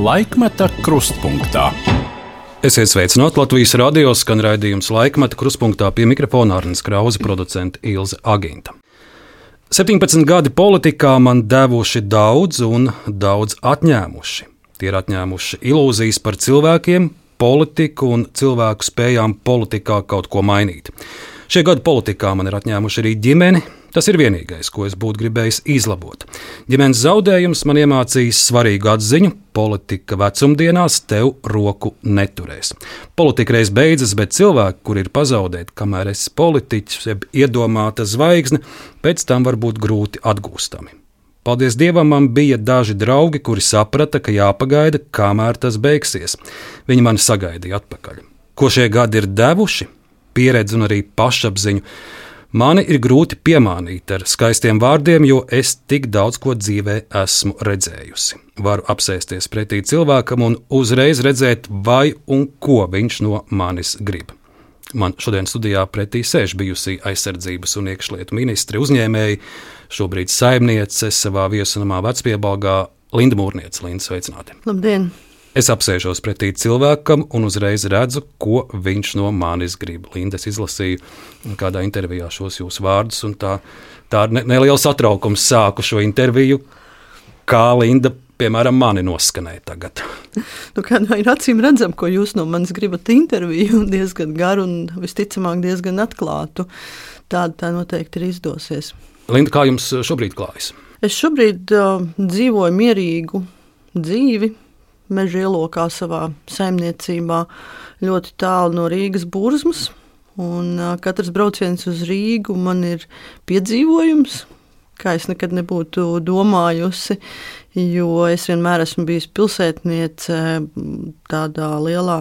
Laikmeta krustpunktā. Esiet sveicināti Latvijas radio skan raidījums Laikmeta krustpunktā pie mikrofona Arnijas Krausa, producenta Ilze Aginta. 17 gadi politikā man devuši daudz un daudz atņēmuši. Tie ir atņēmuši ilūzijas par cilvēkiem, politiku un cilvēku spējām politikā kaut ko mainīt. Šie gadi politikā man ir atņēmuši arī ģimeni. Tas ir vienīgais, ko es būtu gribējis izlabot. Ģimenes zaudējums man iemācījis svarīgu atziņu: politika vecumdienās tev roku neturēs. Politika reiz beidzas, bet cilvēki, kur ir pazaudēti, kamēr esi politiķis, jeb iedomāta zvaigzne, pēc tam var būt grūti atgūstami. Paldies Dievam, man bija daži draugi, kuri saprata, ka jāpagaida, kamēr tas beigsies. Viņi mani sagaidīja atpakaļ. Ko šie gadi ir devuši? Pieredzi un arī pašapziņu. Mani ir grūti piemānīt ar skaistiem vārdiem, jo es tik daudz ko dzīvē esmu redzējusi. Varu apsēsties pretī cilvēkam un uzreiz redzēt, vai un ko viņš no manis grib. Man šodien studijā pretī sēž bijusī aizsardzības un iekšlietu ministri uzņēmēji, šobrīd saimniece savā viesunamā vecpiebalgā Linda Mūrniece. Linda, sveicināti! Labdien! Es apsēžos pretī cilvēkam un uzreiz redzu, ko viņš no manis grib. Linda, es izlasīju kādā intervijā šos jūsu vārdus, un tā, tā ar ne, nelielu satraukumu sāku šo interviju, kā Linda, piemēram, mani noskanēja tagad. Nu, kā no ir acīm redzam, ko jūs no manis gribat interviju, diezgan garu un visticamāk diezgan atklātu. Tāda tā noteikti ir izdosies. Linda, kā jums šobrīd klājas? Es šobrīd uh, dzīvoju mierīgu dzīvi meža ielokā savā saimniecībā, ļoti tālu no Rīgas burzmas. Un, katrs brauciens uz Rīgu man ir piedzīvojums, kā es nekad nebūtu domājusi. Jo es vienmēr esmu bijusi pilsētniece, tādā lielā,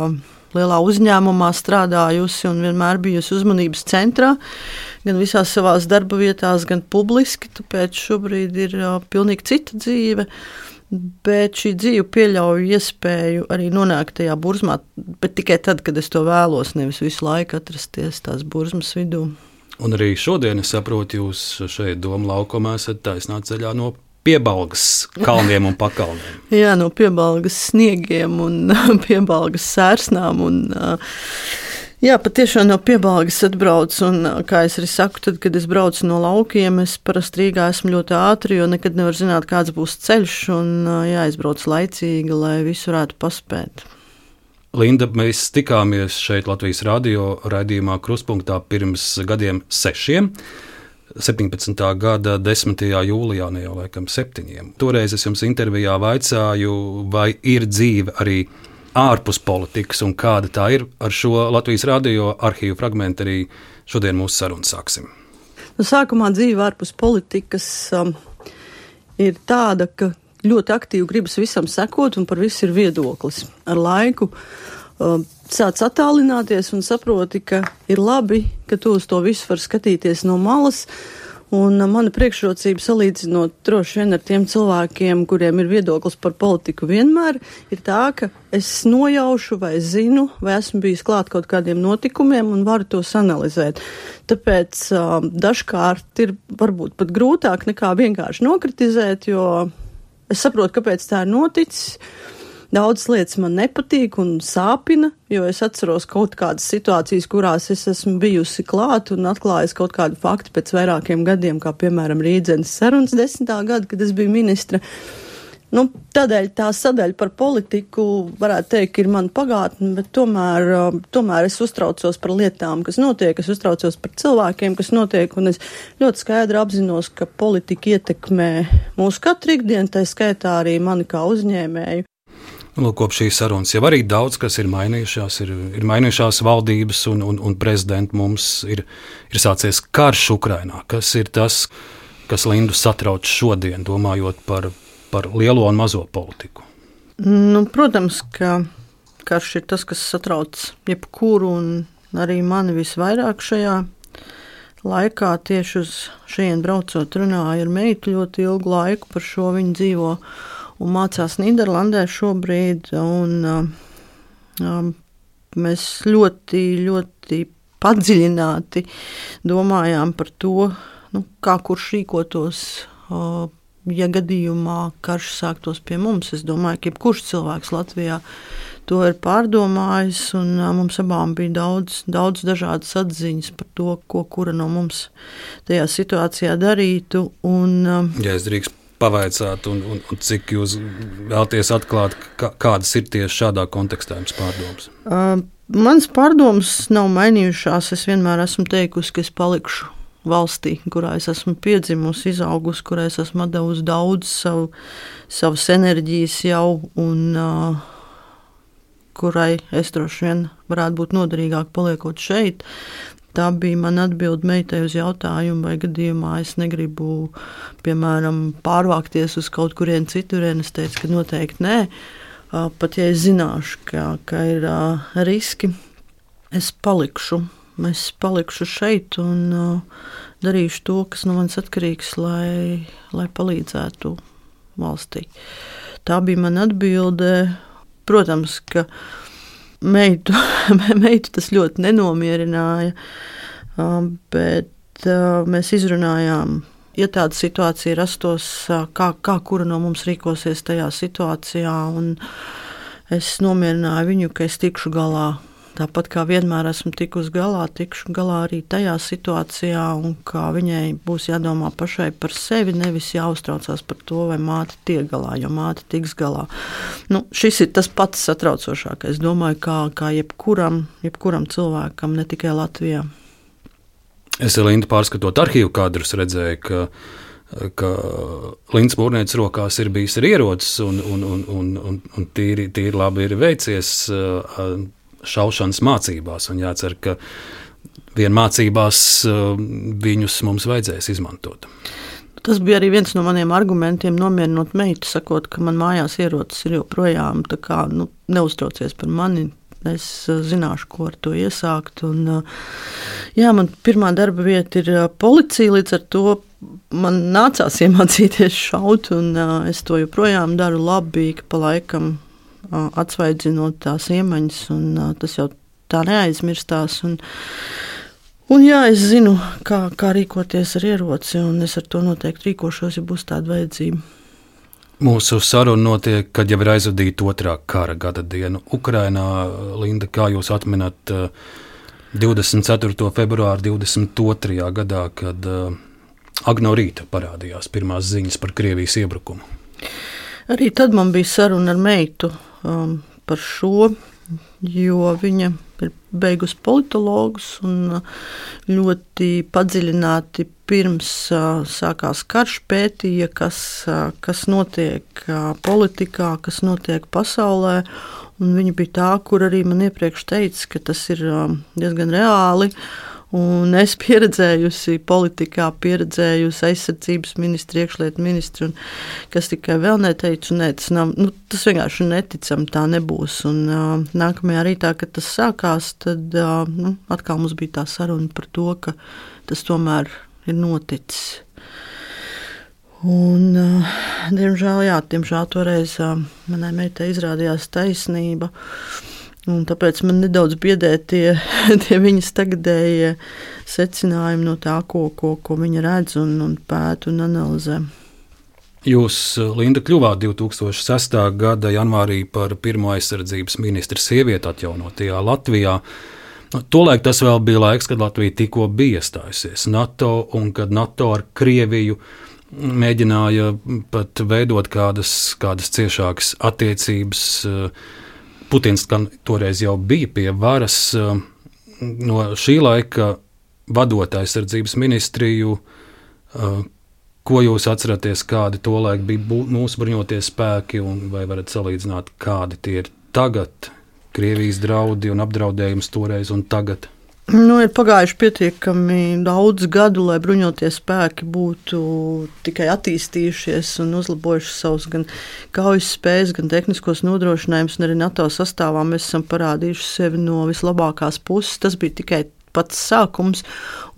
lielā uzņēmumā strādājusi un vienmēr bijusi uzmanības centrā, gan visās savās darba vietās, gan publiski. Tāpēc šobrīd ir pilnīgi cita dzīve. Bet šī dzīve pieļauj iespēju arī nonākt tajā burzmā, bet tikai tad, kad es to vēlos, nevis visu laiku atrasties tās burzmas vidū. Un arī šodien es saprotu, jūs šeit Doma laukumā esat taisnā ceļā no piebalgas kalniem un pakalniem. Jā, no piebalgas sniegiem un piebalgas sērsnām. Un, uh, Jā, patiešām no piebalgas atbraucu. Un, kā es arī saku, tad, kad es braucu no laukiem, es parasti Rīgā esmu ļoti ātri, jo nekad nevar zināt, kāds būs ceļš. Un jāizbrauc laicīgi, lai visu varētu paspēt. Linda, mēs tikāmies šeit Latvijas radio raidījumā Kruspunkta pirms gadiem sešiem. 17. gada 10. jūlijā, ne jau laikam septiņiem. Toreiz es jums intervijā vaicāju, vai ir dzīve arī ārpus politikas un kāda tā ir. Ar šo Latvijas radio arhīvu fragment arī šodien mūsu sarunu sāksim. Nu, sākumā dzīve ārpus politikas um, ir tāda, ka ļoti aktīvi gribas visam sekot un par visu ir viedoklis. Ar laiku um, sāc attālināties un saproti, ka ir labi, ka tu uz to visu var skatīties no malas. Un mana priekšrocība salīdzinot droši vien ar tiem cilvēkiem, kuriem ir viedoklis par politiku vienmēr, ir tā, ka es nojaušu vai zinu, vai esmu bijis klāt kaut kādiem notikumiem un varu tos analizēt. Tāpēc um, dažkārt ir varbūt pat grūtāk nekā vienkārši nokritizēt, jo es saprotu, kāpēc tā ir noticis. Daudzas lietas man nepatīk un sāpina, jo es atceros kaut kādas situācijas, kurās es esmu bijusi klāt un atklājis kaut kādu faktu pēc vairākiem gadiem, kā piemēram Rīdzenes sarunas desmitā gada, kad es biju ministra. Nu, tādēļ tā sadaļa par politiku, varētu teikt, ir mana pagātne, bet tomēr, um, tomēr es uztraucos par lietām, kas notiek, es uztraucos par cilvēkiem, kas notiek, un es ļoti skaidri apzinos, ka politika ietekmē mūsu katru ikdienu, tā skaitā arī mani kā uzņēmēju. Lūk, kopš šīs sarunas jau arī daudz kas ir mainījušās. Ir, ir mainījušās valdības un, un, un prezidents. Mums ir, ir sācies karš Ukrajinā. Kas ir tas, kas Lindu satrauc šodien, domājot par, par lielo un mazo politiku? Nu, protams, ka karš ir tas, kas satrauc jebkuru un arī mani visvairāk šajā laikā. Tieši uz šejienes braucot, runāju ar meitu ļoti ilgu laiku par šo viņu dzīvošanu un mācās Nīderlandē šobrīd. Un, um, mēs ļoti, ļoti padziļināti domājām par to, nu, kā kurš rīkotos. Uh, ja gadījumā karš sāktos pie mums, es domāju, ka jebkurš cilvēks Latvijā to ir pārdomājis. Mums abām bija daudz, daudz dažādas atziņas par to, ko kura no mums tajā situācijā darītu. Un, ja es drīkstu pavaicāt, un, un, un cik jūs vēlaties atklāt, kā, kādas ir tieši šādā kontekstā jums pārdomas? Uh, Mans pārdomas nav mainījušās. Es vienmēr esmu teikusi, ka es palikšu valstī, kurā es esmu piedzimusi, izaugusi, kurā es esmu devusi daudz savu, savas enerģijas jau, un uh, kurai es droši vien varētu būt noderīgāk paliekot šeit. Tā bija mana atbilde meitai uz jautājumu, vai gadījumā es negribu, piemēram, pārvākties uz kaut kurienu citurien. Es teicu, ka noteikti nē. Pat ja es zināšu, ka, ka ir riski, es palikšu es palikšu šeit un uh, darīšu to, kas no manis atkarīgs, lai, lai palīdzētu valstī. Tā bija mana atbilde. Protams, ka meitu, meitu tas ļoti nenomierināja, uh, bet uh, mēs izrunājām. Ja tāda situācija rastos, uh, kā, kā kura no mums rīkosies tajā situācijā, es nomierināju viņu, ka es tikšu galā Tāpat kā vienmēr esmu tikusi galā, tikšu galā arī tajā situācijā, un kā viņai būs jādomā pašai par sevi, nevis jāuztraucās par to, vai māte tiek galā, jo māte tiks galā. Nu, šis ir tas pats satraucošākais. Domāju, kā, kā jebkuram, jebkuram cilvēkam, ne tikai Latvijā. Es Lindu pārskatot arhīvu kadrus redzēju, ka ka Līns Mūrnēts rokās ir bijis arī ierocis, un, un, un, un, un, tīri, tīri labi ir veicies šaušanas mācībās. Un jācer, ka vien mācībās uh, viņus mums vajadzēs izmantot. Tas bija arī viens no maniem argumentiem, nomierinot meitu, sakot, ka man mājās ierocis ir joprojām. Kā, nu, neuztraucies par mani, es uh, zināšu, ko ar to iesākt. Un, uh, jā, man pirmā darba vieta ir policija, līdz ar to man nācās iemācīties šaut, un es to joprojām daru labi, ka pa laikam atsvaidzinot tās iemaņas, un tas jau tā neaizmirstās. Un, un jā, es zinu, kā, kā rīkoties ar ieroci, un es ar to noteikti rīkošos, ja būs tāda vajadzība. Mūsu saruna notiek, kad jau ir aizvadīta otrā kara gada diena. Ukrainā, Linda, kā jūs atminat 24. februāra 22. gadā, kad Agno rīta parādījās pirmās ziņas par Krievijas iebrukumu? Arī tad man bija saruna ar meitu, um, par šo, jo viņa ir beigusi politologus un uh, ļoti padziļināti pirms uh, sākās karš pētīja, kas, uh, kas notiek uh, politikā, kas notiek pasaulē. Viņa bija tā, kur arī man iepriekš teica, ka tas ir uh, diezgan reāli. Uh, Un es pieredzējusi politikā, pieredzējusi aizsardzības ministru, iekšlietu ministru, kas tikai vēl neteica, nē, tas, nav, nu, tas vienkārši neticami tā nebūs. Un, uh, nākamajā rītā, kad tas sākās, tad uh, nu, atkal mums bija tā saruna par to, ka tas tomēr ir noticis. Un, uh, diemžēl, jā, diemžēl toreiz uh, manai meitai izrādījās taisnība. Uh, Un tāpēc man nedaudz biedē tie, tie viņas tagadējie secinājumi no tā, ko, ko, ko viņa redz un, un pēta un analizē. Jūs, Linda, kļuvāt 2006. gada janvārī par pirmo aizsardzības ministru sievieti atjaunotajā Latvijā. Nu, tolaik tas vēl bija laiks, kad Latvija tikko bija iestājusies NATO un kad NATO ar Krieviju mēģināja pat veidot kādas, kādas ciešākas attiecības. Uh, Putins toreiz jau bija pie varas. Eh, no šī laika vadot aizsardzības ministriju, eh, ko jūs atceraties, kādi tolaik bija mūsu bruņotie spēki, un vai varat salīdzināt, kādi tie ir tagad, Krievijas draudi un apdraudējums toreiz un tagad? Nu, ir pagājuši pietiekami daudz gadu, lai bruņotie spēki būtu tikai attīstījušies un uzlabojuši savus gan kaujas spējas, gan tehniskos nodrošinājumus. Arī NATO sastāvā mēs esam parādījuši sevi no vislabākās puses. Tas bija tikai pats sākums.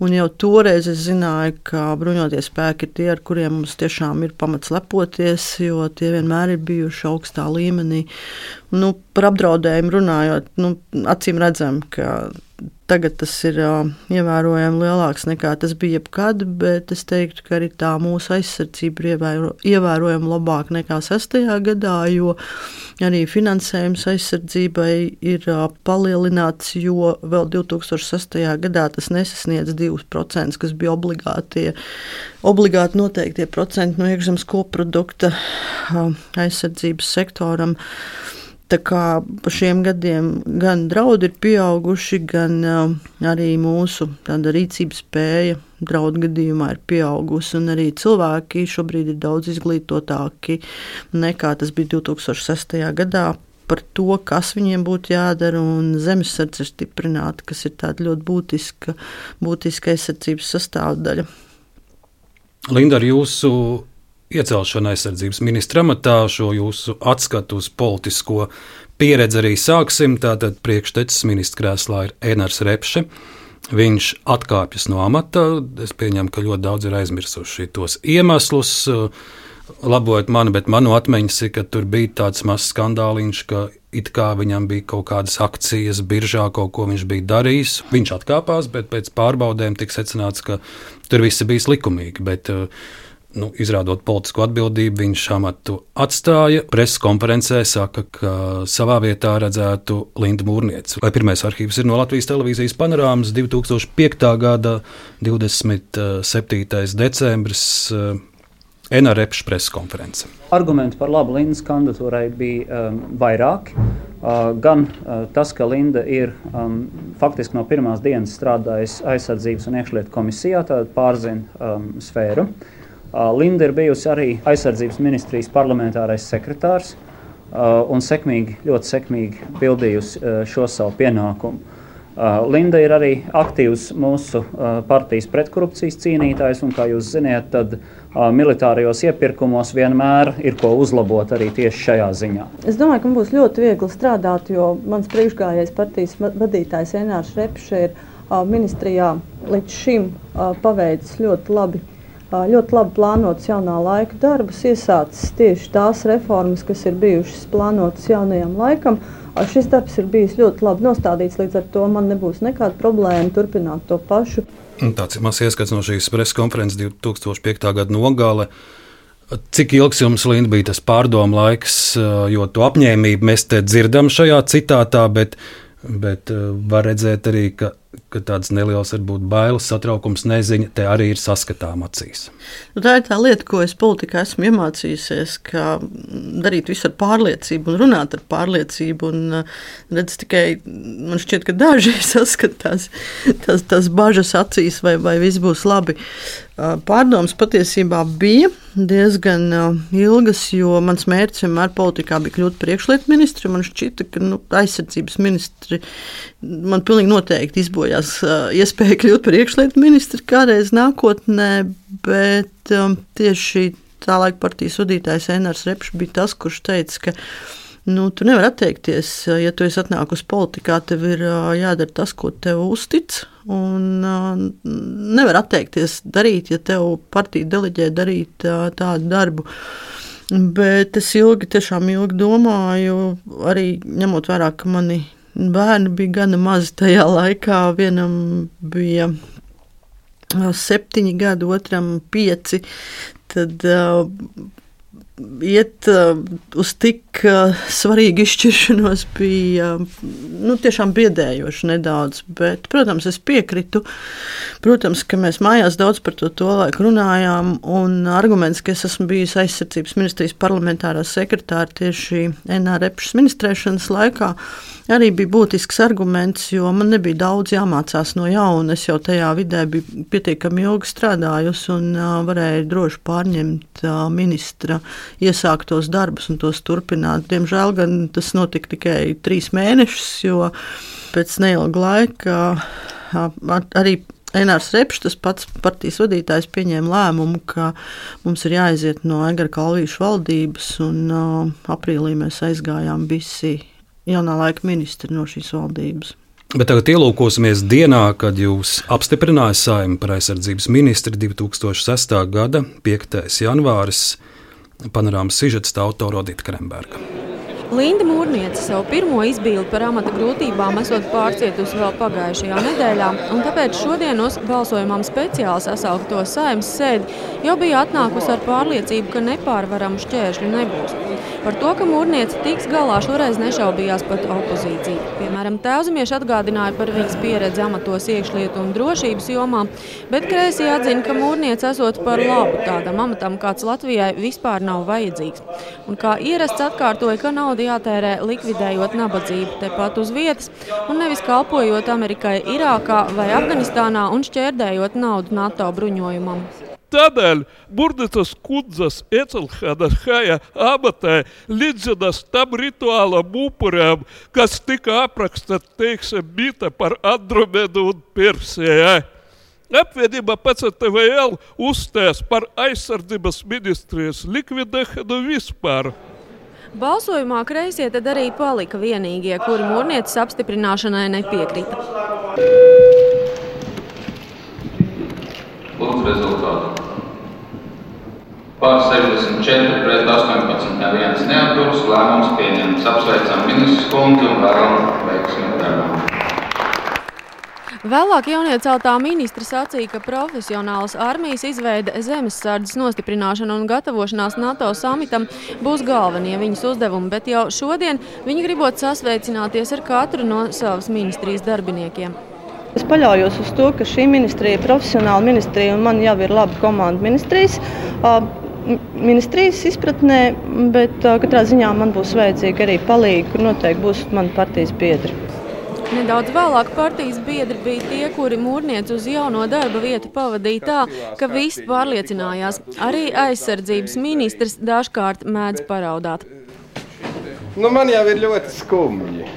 Un jau toreiz es zināju, ka bruņoties spēki ir tie, ar kuriem mums tiešām ir pamats lepoties, jo tie vienmēr ir bijuši augstā līmenī. Nu, par apdraudējumu runājot, nu, acīm redzam, ka tagad tas ir ievērojami lielāks nekā tas bija jebkad, bet es teiktu, ka arī tā mūsu aizsardzība ir ievēro, ievērojami labāka nekā 6. gadā, jo arī finansējums aizsardzībai ir palielināts, jo vēl 2006. gadā tas nesasniedz 2%, kas bija obligāti, obligāti noteiktie procenti no iekšzemes koprodukta aizsardzības sektoram. Tā kā pa šiem gadiem gan draudi ir pieauguši, gan uh, arī mūsu rīcības spēja draudu gadījumā ir pieaugusi, arī cilvēki šobrīd ir daudz izglītotāki nekā tas bija 2006. gadā par to, kas viņiem būtu jādara, un zemesardze ir stiprināta, kas ir tāda ļoti būtiska, būtiska aizsardzības sastāvdaļa. Linda, ar jūsu iecelšanu aizsardzības ministra amatā, šo jūsu atskatu uz politisko pieredzi arī sāksim. Tātad priekštecis ministra krēslā ir Enārs Repše. Viņš atkāpjas no amata. Es pieņemu, ka ļoti daudz ir aizmirsuši tos iemeslus. Labojot mani, bet manu atmiņas ir, ka tur bija tāds mazs skandāliņš, ka it kā viņam bija kaut kādas akcijas biržā, kaut ko viņš bija darījis. Viņš atkāpās, bet pēc pārbaudēm tika secināts, ka tur viss bija likumīgi. Bet, uh, nu, izrādot politisko atbildību, viņš amatu atstāja. Preses konferencē saka, ka savā vietā redzētu Lindu Mūrnieci. Vai pirmais arhīvs ir no Latvijas televīzijas panorāmas 2005. gada 27. decembris. Eh, NRF preses konference. Argumenti par labu Lindas kandidatūrai bija um, vairāki. Uh, gan uh, tas, ka Linda ir um, faktiski no pirmās dienas strādājusi aizsardzības un iekšlietu komisijā, tad pārzina um, sfēru. Uh, Linda ir bijusi arī aizsardzības ministrijas parlamentārais sekretārs un sekmīgi, ļoti sekmīgi pildījusi šo savu pienākumu. Linda ir arī aktīvs mūsu partijas pretkorupcijas cīnītājs, un, kā jūs zināt, tad militārajos iepirkumos vienmēr ir ko uzlabot arī tieši šajā ziņā. Es domāju, ka man būs ļoti viegli strādāt, jo mans priekšgājējs partijas vadītājs Enārs Repšs ir ministrijā līdz šim paveicis ļoti labi ļoti labi plānotas jaunā laika darbus, iesācis tieši tās reformas, kas ir bijušas plānotas jaunajam laikam. Šis darbs ir bijis ļoti labi nostādīts, līdz ar to man nebūs nekāda problēma turpināt to pašu. Tāds ir mazs ieskats no šīs preses konferences 2005. gada nogale. Cik ilgs jums, Linda, bija tas pārdomu laiks, jo to apņēmību mēs te dzirdam šajā citātā, bet, bet var redzēt arī, ka ka tādas nelielas varbūt bailes, satraukums, neziņa te arī ir saskatām acīs. Nu, tā ir tā lieta, ko es politikā esmu iemācījusies, ka darīt visu ar pārliecību un runāt ar pārliecību. Un, redz, tikai man šķiet, ka daži saskatās tās, tās bažas acīs, vai, vai viss būs labi. Pārdomas patiesībā bija diezgan ilgas, jo mans mērķis vienmēr politikā bija kļūt par iekšlietu ministru. Man šķita, ka nu, aizsardzības ministri man pilnīgi noteikti izbojās iespēja kļūt par iekšlietu ministru kādreiz nākotnē, bet um, tieši tā laika partijas vadītājs Enārs Repšs bija tas, kurš teica, ka Nu, tu nevari atteikties, ja tu esi atnākusi politikā, tev ir jādara tas, ko tev uztic. Un nevar atteikties darīt, ja tev partija deleģē darīt tādu darbu. Bet es ilgi, tiešām ilgi domāju, arī ņemot vērā, ka mani bērni bija gana mazi tajā laikā. Vienam bija septiņi gadi, otram pieci. Tad uh, iet uh, uz tik uh, svarīgu izšķiršanos bija nu, tiešām biedējoši nedaudz. Bet, protams, es piekrītu. Protams, ka mēs mājās daudz par to, to laiku runājām. Un arguments, ka es esmu bijis aizsardzības ministrijas parlamentārā sekretāra tieši NRF ministrēšanas laikā, arī bija būtisks arguments, jo man nebija daudz jāmācās no jauna. Es jau tajā vidē biju pietiekami ilgi strādājusi un uh, varēju droši pārņemt uh, ministra iesāktos darbus un tos turpināt. Diemžēl gan tas notika tikai trīs mēnešus, jo pēc neilga laika arī Enārs Repšs, tas pats partijas vadītājs, pieņēma lēmumu, ka mums ir jāiziet no Egara Kalvīša valdības, un uh, aprīlī mēs aizgājām visi jaunā laika ministri no šīs valdības. Bet tagad ielūkosimies dienā, kad jūs apstiprinājāt saimnu par aizsardzības ministru 2006. gada 5. janvāris. Panorāmas sižets autora Odita Kremberga. Linda Mūrniece savu pirmo izbildi par amata grūtībām esot pārcietusi vēl pagājušajā nedēļā, un tāpēc šodien uz balsojumam speciāli sasaukto saimnes sēdi jau bija atnākusi ar pārliecību, ka nepārvaramu šķēršļu nebūs. Par to, ka mūrniece tiks galā, šoreiz nešaubījās pat opozīcija. Piemēram, Tēvzemieši atgādināja par viņas pieredzi amatos iekšlietu un drošības jomā, bet Kreisī atzina, ka mūrniece esot par labu tādam amatam, kāds Latvijai vispār nav vajadzīgs. Un kā ierasts atkārtoja, ka nauda jātērē likvidējot nabadzību tepat uz vietas un nevis kalpojot Amerikai Irākā vai Afganistānā un šķērdējot naudu NATO bruņojumam. Tādēļ Burbuļsaktas kundzes Ecelhānas Haja amatē līdzinās tam rituālam upuriem, kas tika aprakstīts, teiksim, mīte par Andromedu un Persiju. Apvienība PCTVL uzstājās par aizsardzības ministrijas likvidēšanu vispār. Balsojumā kreisie tad arī palika vienīgie, kuri mūrnieces apstiprināšanai nepiekrita. Lūdzu, rezultātu. Pār 64 pret 18 neviens neaturas. Lēmums pieņemts. Apsveicam ministrs kungu un vēlam veiksmi darbam. Vēlāk jaunieceltā ministra sacīja, ka profesionālas armijas izveide, zemesardzes nostiprināšana un gatavošanās NATO samitam būs galvenie viņas uzdevumi, bet jau šodien viņi gribot sasveicināties ar katru no savas ministrijas darbiniekiem. Es paļaujos uz to, ka šī ministrija ir profesionāla ministrija un man jau ir laba komanda ministrijas ministrijas izpratnē, bet katrā ziņā man būs vajadzīga arī palīga, kur noteikti būs mani partijas biedri. Nedaudz vēlāk partijas biedri bija tie, kuri mūrnieci uz jauno darba vietu pavadīja tā, ka visi pārliecinājās. Arī aizsardzības ministrs dažkārt mēdz paraudāt. Nu, man jau ir ļoti skumji.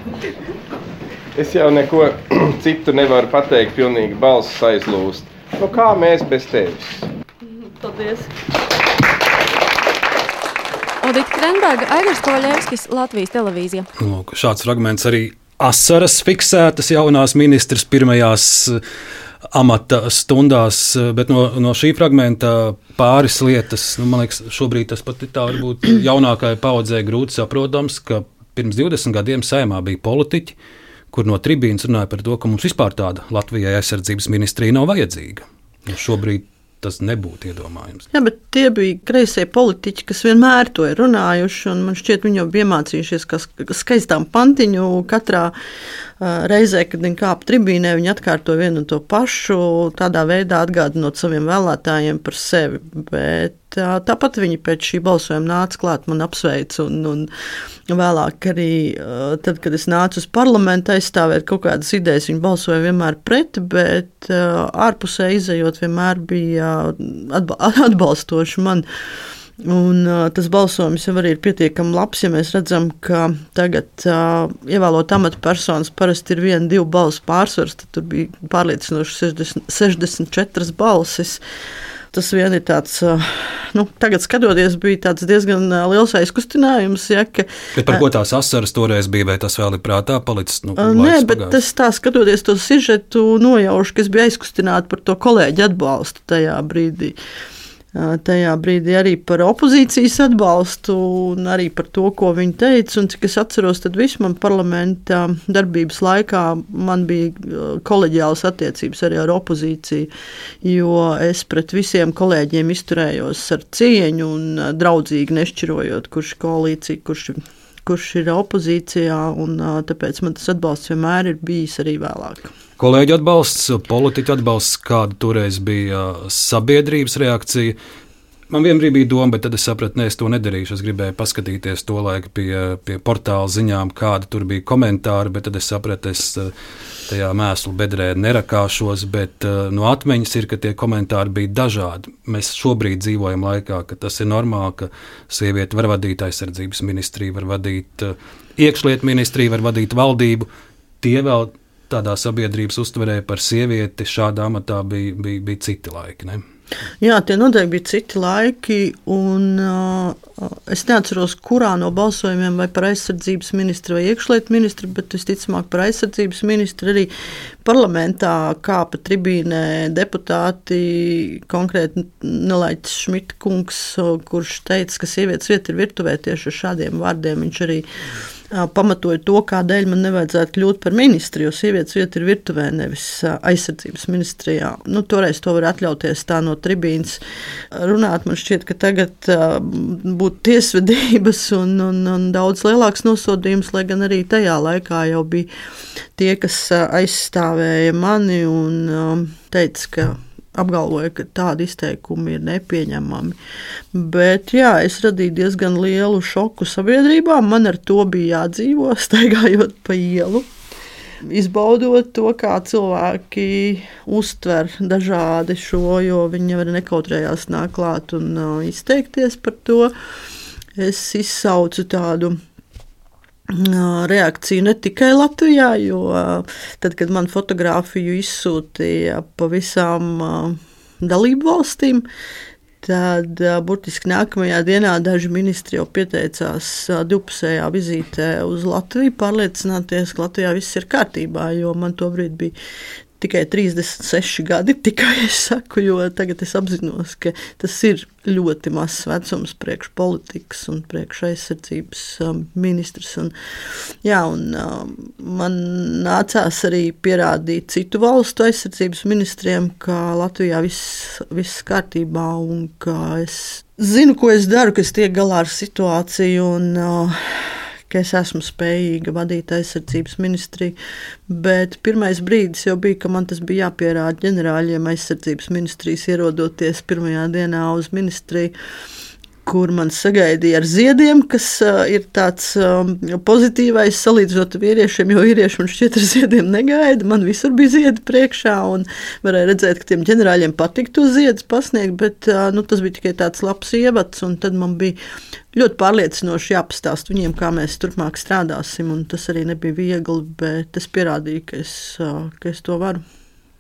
Es jau neko citu nevaru pateikt, pilnīgi balss aizlūst. Nu, kā mēs bez tevis? Paldies! Audita Krenberga, Aigars Kovaļevskis, Latvijas televīzija. Lūk, šāds fragments arī asaras fiksētas jaunās ministras pirmajās eh, amata stundās, eh, bet no, no šī fragmenta pāris lietas, nu, man liekas, šobrīd tas pat ir tā varbūt jaunākajai paudzei grūti saprotams, ka pirms 20 gadiem saimā bija politiķi, kur no tribīnas runāja par to, ka mums vispār tāda Latvijai aizsardzības ministrija nav vajadzīga. Nu, šobrīd tas nebūtu iedomājams. Jā, bet tie bija kreisie politiķi, kas vienmēr to ir runājuši. Man šķiet, viņi jau bija iemācījušies, ka skaistām pantiņu katrā reizē, kad viņi kāpa tribīnē, viņi atkārto vienu un to pašu, tādā veidā atgādinot saviem vēlētājiem par sevi. Bet Tā, tāpat viņi pēc šī balsojuma nāca klāt, man apsveica. Un, un vēlāk arī, tad, kad es nācu uz parlamentu aizstāvēt kaut kādas idejas, viņi balsoja vienmēr pret, bet ārpusē izējot vienmēr bija atbalstoši man. Un, uh, tas balsojums jau ir pietiekami labs, ja mēs redzam, ka tagad uh, ievēlot amatpersonas parasti ir viena, divu balsu pārsvars. Tad tur bija pārliecinoši 60, 64 balsis. Tas vien ir tāds, nu, tagad skatoties, bija diezgan liels aizkustinājums. Ja, ka, bet par ko tās asaras toreiz bija, vai tas vēl ir prātā palicis? Nu, nē, bet pagājis. tas tā skatoties to sižetu nojaušu, ka es biju aizkustināta par to kolēģi atbalstu tajā brīdī. Uh, tajā brīdī arī par opozīcijas atbalstu un arī par to, ko viņi teica. Un, cik es atceros, tad visu man parlamenta darbības laikā man bija koleģiālas attiecības arī ar opozīciju, jo es pret visiem kolēģiem izturējos ar cieņu un draudzīgi nešķirojot, kurš koalīcija, kurš kurš ir opozīcijā, un tāpēc man tas atbalsts vienmēr ir bijis arī vēlāk. Kolēģi atbalsts, politiķu atbalsts, kāda toreiz bija sabiedrības reakcija. Man vienbrīd bija doma, bet tad es sapratu, ka es to nedarīšu. Es gribēju paskatīties to laiku pie, pie portāla ziņām, kādi tur bija komentāri, bet tad es sapratu, es tajā mēslu bedrē nerakāšos. Bet no atmiņas ir, ka tie komentāri bija dažādi. Mēs šobrīd dzīvojam laikā, ka tas ir normāli, ka sieviete var vadīt aizsardzības ministriju, var vadīt iekšlietu ministriju, var vadīt valdību. Tie vēl tādā sabiedrības uztverē par sievieti šādā amatā bija, bija, bija citi laiki. Ne? Jā, tie noteikti bija citi laiki, un uh, es neatceros, kurā no balsojumiem vai par aizsardzības ministru vai iekšlietu ministru, bet visticamāk par aizsardzības ministru arī parlamentā kāpa tribīnē deputāti, konkrēti Nelaiķis Šmitkungs, kurš teica, ka sievietes vieta ir virtuvē tieši ar šādiem vārdiem. Viņš arī pamatoja to, kādēļ man nevajadzētu kļūt par ministru, jo sievietes vieta ir virtuvē, nevis aizsardzības ministrijā. Nu, toreiz to var atļauties tā no tribīnas runāt. Man šķiet, ka tagad būtu tiesvedības un, un, un daudz lielāks nosodījums, lai gan arī tajā laikā jau bija tie, kas aizstāvēja mani un teica, ka apgalvoja, ka tādi izteikumi ir nepieņemami. Bet jā, es radīju diezgan lielu šoku sabiedrībā. Man ar to bija jādzīvo, staigājot pa ielu. Izbaudot to, kā cilvēki uztver dažādi šo, jo viņi arī nekautrējās nākt klāt un uh, izteikties par to. Es izsaucu tādu reakciju ne tikai Latvijā, jo tad, kad man fotografiju izsūtīja pa visām dalību valstīm, tad burtiski nākamajā dienā daži ministri jau pieteicās divpusējā vizītē uz Latviju, pārliecināties, ka Latvijā viss ir kārtībā, jo man tobrīd bija tikai 36 gadi, tikai es saku, jo tagad es apzinos, ka tas ir ļoti mazs vecums priekš politikas un priekš aizsardzības um, ministrs. Un, jā, un, um, man nācās arī pierādīt citu valstu aizsardzības ministriem, ka Latvijā viss, viss kārtībā un ka es zinu, ko es daru, ka es tiek galā ar situāciju. Un, uh, ka es esmu spējīga vadīt aizsardzības ministriju. Bet pirmais brīdis jau bija, ka man tas bija jāpierāda ģenerāļiem aizsardzības ministrijas ierodoties pirmajā dienā uz ministriju kur man sagaidīja ar ziediem, kas uh, ir tāds um, pozitīvais salīdzinot ar vīriešiem, jo vīrieši man šķiet ar ziediem negaida. Man visur bija ziedi priekšā, un varēja redzēt, ka tiem ģenerāļiem patīk to ziedus pasniegt, bet uh, nu, tas bija tikai tāds labs ievads, un tad man bija ļoti pārliecinoši jāpastāst viņiem, kā mēs turpmāk strādāsim, tas arī nebija viegli, bet es pierādīju, ka es, uh, ka es to varu.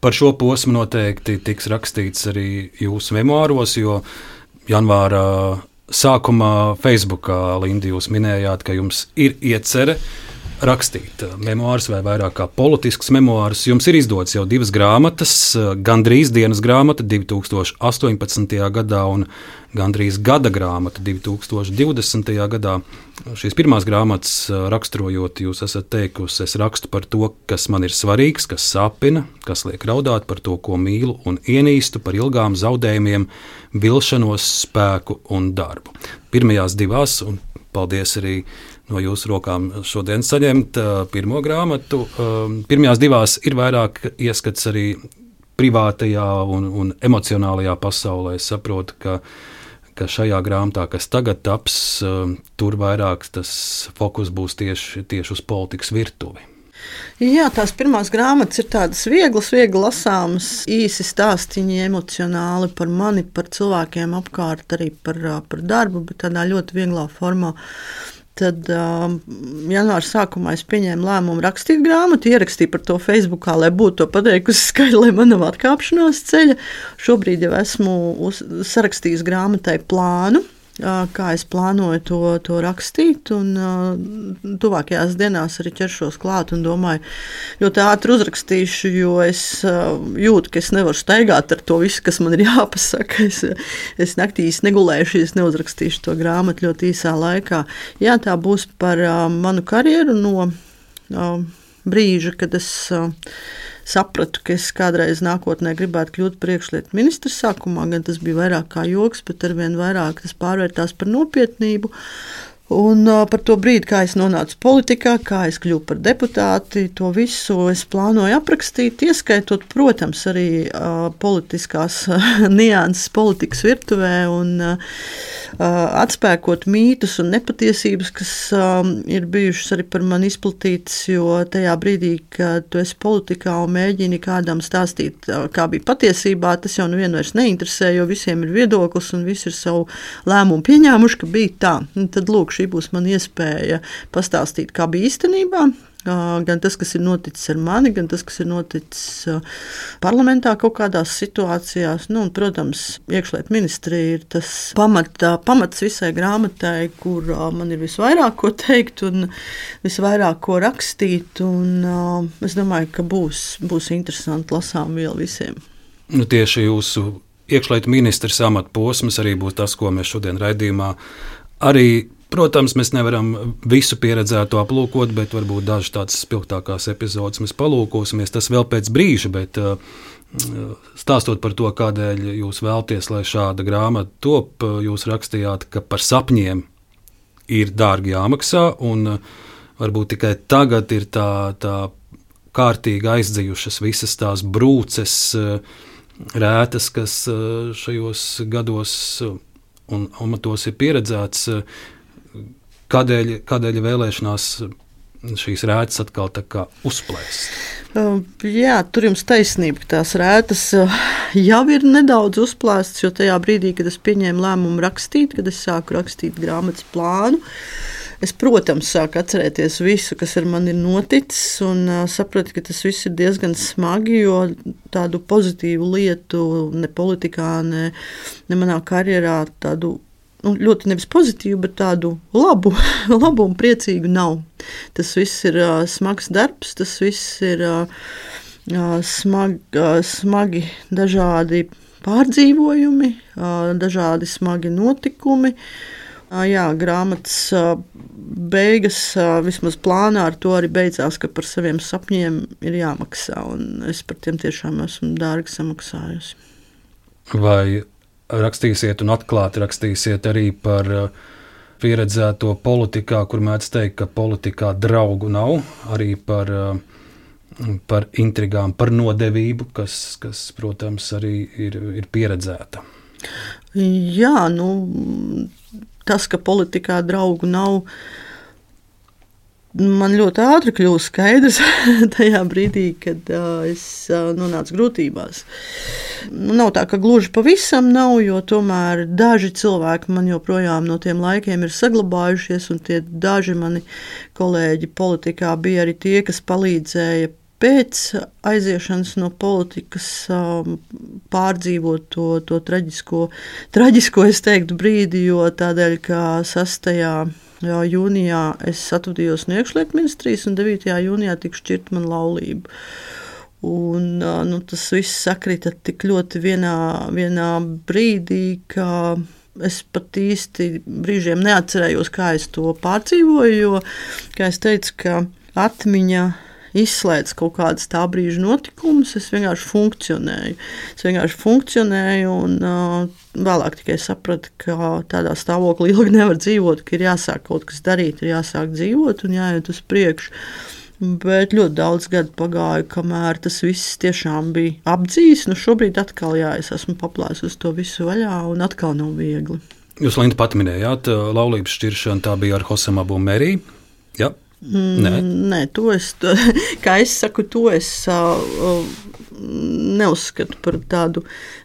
Par šo posmu noteikti tiks rakstīts arī jūsu memoāros, jo janvāra sākumā Facebookā, Linda, jūs minējāt, ka jums ir iecerē rakstīt uh, memoārus vai vairāk kā politiskus memoārus. Jums ir izdotas jau divas grāmatas, uh, gandrīz dienas grāmata 2018. gadā un gandrīz gada grāmata 2020. gadā. Šīs pirmās grāmatas uh, raksturojot, jūs esat teikusi, es rakstu par to, kas man ir svarīgs, kas sāpina, kas liek raudāt par to, ko mīlu un ienīstu, par ilgām zaudējumiem, vilšanos, spēku un darbu. Pirmajās divās, un paldies arī no jūsu rokām šodien saņemt uh, pirmo grāmatu. Pirmajās divās ir vairāk ieskats arī privātajā un, un emocionālajā pasaulē. Es saprotu, ka, ka šajā grāmatā, kas tagad taps, tur vairāk tas fokus būs tieši, tieši uz politikas virtuvi. Jā, tās pirmās grāmatas ir tādas vieglas, viegli lasāmas, īsi stāstīņi, emocionāli par mani, par cilvēkiem apkārt, arī par, par darbu, bet tādā ļoti vieglā formā. Tad uh, janvāra sākumā es pieņēmu lēmumu rakstīt grāmatu, ierakstīju par to Facebook, lai būtu to pateikusi skaļi, lai man nav atkāpšanās ceļa. Šobrīd jau esmu uz, sarakstījis grāmatai plānu, kā es plānoju to, to rakstīt. Un, tuvākajās dienās arī ķeršos klāt un domāju, ļoti ātri uzrakstīšu, jo es jūtu, ka es nevaru staigāt ar to visu, kas man ir jāpasaka. Es, es naktīs negulēšu, es neuzrakstīšu to grāmatu ļoti īsā laikā. Jā, tā būs par manu karjeru no brīža, kad es sapratu, ka es kādreiz nākotnē gribētu kļūt par iekšlietu ministru. Sākumā gan tas bija vairāk kā joks, bet arvien vairāk tas pārvērtās par nopietnību. Un par to brīdi, kā es nonācu politikā, kā es kļuvu par deputāti, to visu es plānoju aprakstīt, ieskaitot, protams, arī uh, politiskās nianses, politikas virtuvē un uh, atspēkot mītus un nepatiesības, kas um, ir bijušas arī par mani izplatītas. Jo tajā brīdī, kad tu esi politikā un mēģini kādam stāstīt, kā bija patiesībā, tas jau nevienu vairs neinteresē, jo visiem ir viedoklis un visi ir savu lēmumu pieņēmuši, ka bija tā. Un tad lūk, šī būs man iespēja pastāstīt, kā bija īstenībā. Gan tas, kas ir noticis ar mani, gan tas, kas ir noticis parlamentā kaut kādās situācijās. Nu, un, protams, iekšlietu ministrija ir tas pamat, pamats visai grāmatai, kur man ir visvairāk ko teikt un visvairāk ko rakstīt. Un, es domāju, ka būs, būs interesanti lasām viela visiem. Nu, tieši jūsu iekšlietu ministrs amatposms arī būs tas, ko mēs šodien raidījumā arī Protams, mēs nevaram visu pieredzēto aplūkot, bet varbūt dažas tādas spilgtākās epizodes mēs palūkosimies. Tas vēl pēc brīža, bet uh, stāstot par to, kādēļ jūs vēlaties, lai šāda grāmata top, jūs rakstījāt, ka par sapņiem ir dārgi jāmaksā, un uh, varbūt tikai tagad ir tā, tā kārtīgi aizdzījušas visas tās brūces, uh, rētas, kas šajos gados un amatos ir pieredzēts Kādēļ, kādēļ vēlēšanās šīs rētas atkal uzplēst? Uh, jā, tur jums taisnība, ka tās rētas uh, jau ir nedaudz uzplēstas, jo tajā brīdī, kad es pieņēmu lēmumu rakstīt, kad es sāku rakstīt grāmatas plānu, es, protams, sāku atcerēties visu, kas ar mani ir noticis, un uh, sapratu, ka tas viss ir diezgan smagi, jo tādu pozitīvu lietu ne politikā, ne, ne manā karjerā, tādu nu, ļoti nevis pozitīvu, bet tādu labu, labu un priecīgu nav. Tas viss ir uh, smags darbs, tas viss ir uh, smag, uh, smagi dažādi pārdzīvojumi, uh, dažādi smagi notikumi. Uh, jā, grāmatas uh, beigas, uh, vismaz plānā ar to arī beidzās, ka par saviem sapņiem ir jāmaksā. Es par tiem tiešām esmu dārgi samaksājusi. Vai rakstīsiet un atklāti rakstīsiet arī par uh, pieredzēto politikā, kur mēdz teikt, ka politikā draugu nav, arī par, uh, par intrigām, par nodevību, kas, kas protams, arī ir, ir pieredzēta. Jā, nu, tas, ka politikā draugu nav, man ļoti ātri kļuva skaidrs tajā brīdī, kad uh, es uh, nonācu grūtībās. Nu, nav tā, ka gluži pavisam nav, jo tomēr daži cilvēki man joprojām no tiem laikiem ir saglabājušies, un tie daži mani kolēģi politikā bija arī tie, kas palīdzēja pēc aiziešanas no politikas um, pārdzīvot to, to traģisko, traģisko, es teiktu, brīdi, jo tādēļ, ka sastajā Jā, jūnijā es atvadījos no iekšlietu ministrijas, un 9. jūnijā tika šķirta man laulība. Un, nu, tas viss sakrita tik ļoti vienā, vienā brīdī, ka es pat īsti brīžiem neatcerējos, kā es to pārdzīvoju. Jo, kā es teicu, ka atmiņa izslēdz kaut kādas tā brīža notikumus. Es vienkārši funkcionēju. Es vienkārši funkcionēju, un uh, vēlāk tikai sapratu, ka tādā stāvoklī ilgi nevar dzīvot, ka ir jāsāk kaut kas darīt, ir jāsāk dzīvot un jāiet uz priekšu. Bet ļoti daudz gadu pagāja, kamēr tas viss tiešām bija apdzīts. Nu, šobrīd atkal jā, es esmu paplāsis to visu vaļā, un atkal nav viegli. Jūs, Linda, pat minējāt, laulības šķiršana tā bija ar Hosemu Abu Meriju. Ja? Nē, Nē to es, to, kā es saku, to es uh, neuzskatu par tādu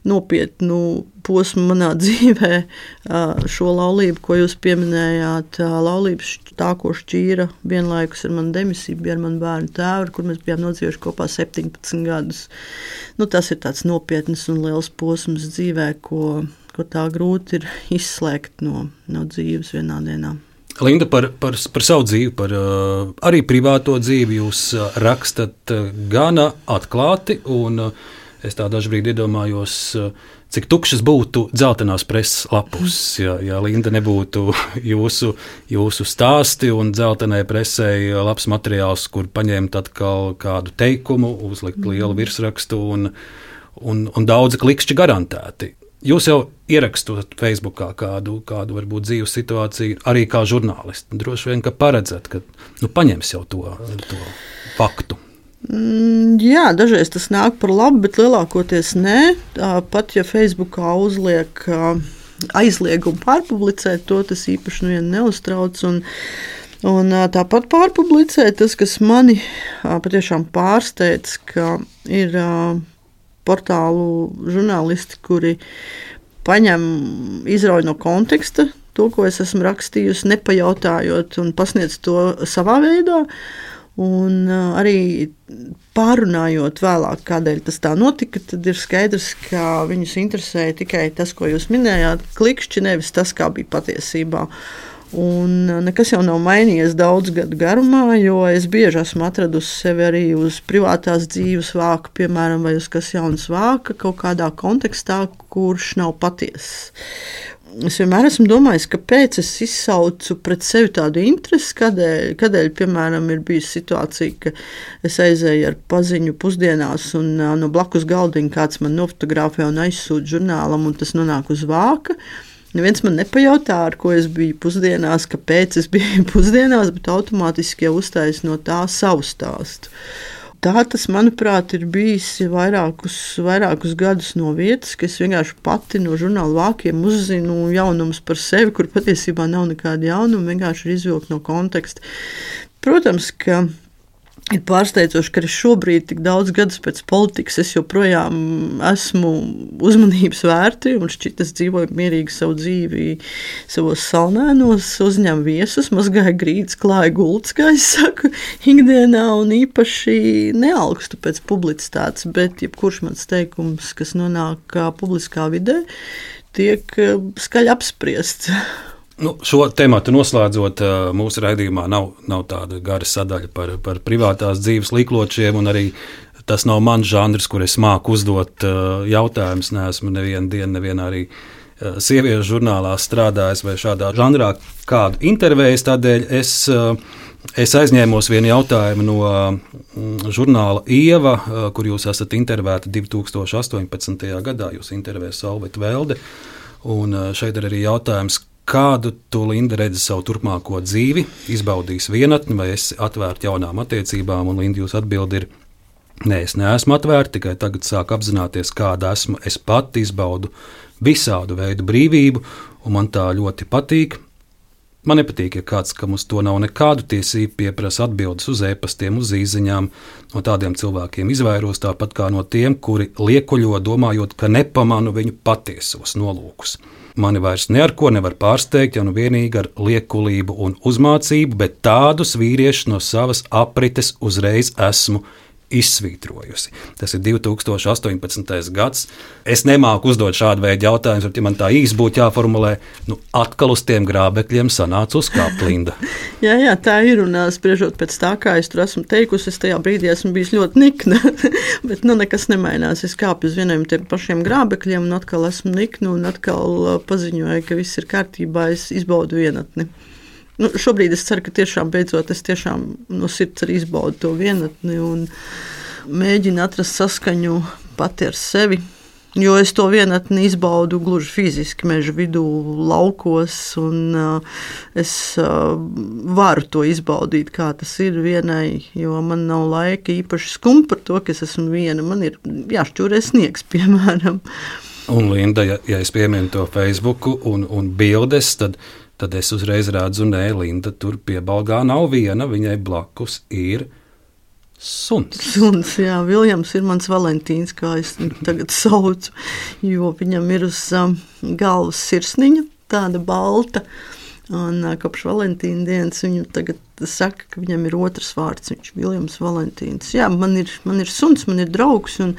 nopietnu posmu manā dzīvē. Šo laulību, ko jūs pieminējāt, laulības tā, ko šķīra vienlaikus ar manu demisiju, bija ar manu bērnu tēvu, kur mēs bijām nodzīvojuši kopā 17 gadus. Nu, tas ir tāds nopietns un liels posms dzīvē, ko, ko tā grūti ir izslēgt no, no dzīves vienā dienā. Linda, par, par, par savu dzīvi, par uh, arī privāto dzīvi jūs uh, rakstat uh, gana atklāti. Un, uh, es tā dažkārt iedomājos, uh, cik tukšas būtu dzeltenās preses lapus, ja, ja Linda nebūtu jūsu, jūsu stāsti un dzeltenai presē labs materiāls, kur paņemt atkal kādu teikumu, uzlikt lielu virsrakstu un, un, un daudzi klikšķi garantēti. Jūs jau ierakstot Facebookā kādu, kādu varbūt dzīves situāciju, arī kā žurnālisti. Droši vien, ka paredzat, ka nu, paņems jau to, to faktu. Mm, jā, dažreiz tas nāk par labu, bet lielākoties nē. Pat ja Facebookā uzliek aizliegumu pārpublicēt to, tas īpaši nu neuztrauc. Un, un tāpat pārpublicēt tas, kas mani patiešām pārsteidz, ka ir portālu žurnālisti, kuri paņem, izrauj no konteksta to, ko es esmu rakstījusi, nepajautājot un pasniedz to savā veidā. Un uh, arī pārunājot vēlāk, kādēļ tas tā notika, tad ir skaidrs, ka viņus interesēja tikai tas, ko jūs minējāt, klikšķi, nevis tas, kā bija patiesībā. Un nekas jau nav mainījies daudz gadu garumā, jo es bieži esmu atradusi sevi arī uz privātās dzīves vāka, piemēram, vai uz kas jaunas vāka, kaut kādā kontekstā, kurš nav patiess es vienmēr esmu domājis, kāpēc es izsaucu pret sevi tādu interesi, kādēļ, kādēļ piemēram, ir bijusi situācija, ka es aizēju ar paziņu pusdienās, un no blakus galdiņa kāds man nofotografē un aizsūta žurnālam, un tas nonāk uz vāka. Neviens man nepajautā, ar ko es biju pusdienās, kāpēc es biju pusdienās, bet automātiski jau uztaisīju no tā savu stāstu. Tā tas, manuprāt, ir bijis vairākus, vairākus gadus no vietas, ka es vienkārši pati no žurnāla vākiem uzzinu jaunumus par sevi, kur patiesībā nav nekāda jaunuma, vienkārši ir izvilkt no konteksta. Protams, ka Ir pārsteidzoši, ka arī šobrīd, tik daudz gadus pēc politikas, es joprojām esmu uzmanības vērti un šķiet, es dzīvoju mierīgi savu dzīvi, savos salnēnos, uzņemu viesus, mazgāju grīdas, klāju gultas, kā es saku, ikdienā un īpaši neaugstu pēc publicitātes, bet jebkurš mans teikums, kas nonāk publiskā vidē, tiek skaļi apspriests. Nu, šo tematu noslēdzot, mūsu raidījumā nav, nav tāda gara sadaļa par, par privātās dzīves likločiem, arī tas nav mans žanrs, kur es māku uzdot jautājumus. Nē, esmu nevienu dienu, nevienā arī sieviešu žurnālā strādājis vai šādā žanrā kādu intervēju. Tādēļ es, es aizņēmos vienu jautājumu no žurnāla Ieva, kur jūs esat intervēta 2018. gadā. Jūs intervējat Salvetu Velde. Un šeit ir arī jautājums, Kādu tu, Linda, redzi savu turpmāko dzīvi, izbaudīs vienatni vai esi atvērta jaunām attiecībām? Un Linda, jūs atbild ir, nē, es neesmu atvērta, tikai tagad sāku apzināties, kāda esmu. Es pati izbaudu visādu veidu brīvību, un man tā ļoti patīk. Man nepatīk, ja kāds, kam uz to nav nekādu tiesību, pieprasa atbildes uz e-pastiem, uz īsiņām. No tādiem cilvēkiem izvairos tāpat kā no tiem, kuri liekuļo, domājot, ka nepamanu viņu patiesos nolūkus. Mani vairs neko nevar pārsteigt, ja nu vienīgi ar liekulību un uzmācību, bet tādus vīriešus no savas aprites uzreiz esmu izsvītrojusi. Tas ir 2018. gads. Es nemāku uzdot šādu veidu jautājumus, bet, ja man tā īsi būtu jāformulē, nu, atkal uz tiem grābekļiem sanāca uzkāpt Linda. jā, jā, tā ir. Un spriežot pēc tā, kā es tur esmu teikusi, es tajā brīdī esmu bijis ļoti nikna. bet nu, nekas nemainās. Es kāpu uz vieniem tiem pašiem grābekļiem, un atkal esmu nikna, un atkal paziņoju, ka viss ir kārtībā. Es izbaudu vienatni. Nu, šobrīd es ceru, ka tiešām beidzot es tiešām no sirds arī izbaudu to vienatni un mēģinu atrast saskaņu pati ar sevi. Jo es to vienatni izbaudu gluži fiziski, meža vidū, laukos, un uh, es uh, varu to izbaudīt, kā tas ir vienai, jo man nav laika īpaši skumt par to, ka es esmu viena. Man ir jāšķūrē sniegs, piemēram. Un, Linda, ja, ja es pieminu to Facebook un, un bildes, tad tad es uzreiz redzu, nē, Linda tur pie balgā nav viena, viņai blakus ir. Suns. Suns, jā, Viljams ir mans Valentīns, kā es viņu tagad saucu, jo viņam ir uz um, galvas sirsniņa, tāda balta. Un uh, kopš Valentīna dienas viņu tagad saka, ka viņam ir otrs vārds, viņš ir Viljams Valentīns. Jā, man ir, man ir suns, man ir draugs, un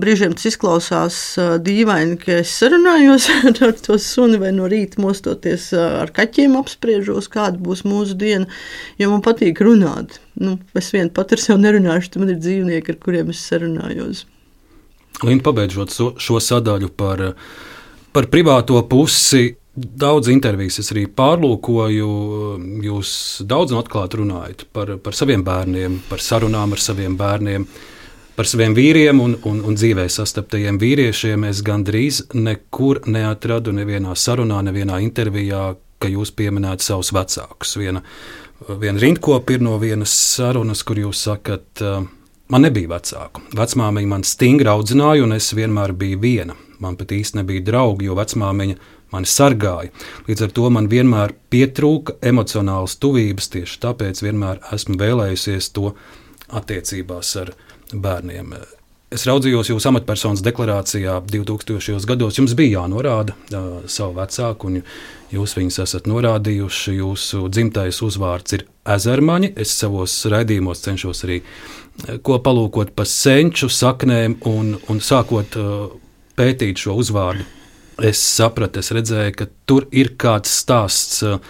brīžiem tas izklausās dīvaini, ka es sarunājos ar, to suni vai no rīta mostoties ar kaķiem apspriežos, kāda būs mūsu diena, jo man patīk runāt. Nu, es vien pat ar sevi nerunāšu, tad man ir dzīvnieki, ar kuriem es sarunājos. Linda, pabeidzot šo, šo sadaļu par, par privāto pusi, Daudz intervijas es arī pārlūkoju. Jūs daudz un atklāti runājat par, par saviem bērniem, par sarunām ar saviem bērniem, par saviem vīriem un, un, un dzīvē sastaptajiem vīriešiem. Es gandrīz nekur neatradu nevienā sarunā, nevienā intervijā, ka jūs pieminētu savus vecākus. Viena, viena rindkopa ir no vienas sarunas, kur jūs sakat, man nebija vecāku. Vecmāmiņa man stingri audzināja, un es vienmēr biju viena. Man pat īsti nebija draugi, jo vecmāmiņa mani sargāja. Līdz ar to man vienmēr pietrūka emocionālas tuvības, tieši tāpēc vienmēr esmu vēlējusies to attiecībās ar bērniem. Es raudzījos jūsu amatpersonas deklarācijā 2000. gados. Jums bija jānorāda uh, savu vecāku, un jūs viņus esat norādījuši. Jūsu dzimtais uzvārds ir ezermaņi. Es savos raidījumos cenšos arī ko palūkot par senču saknēm un, un sākot uh, pētīt šo uzvārdu. Es sapratu, es redzēju, ka tur ir kāds stāsts. Uh,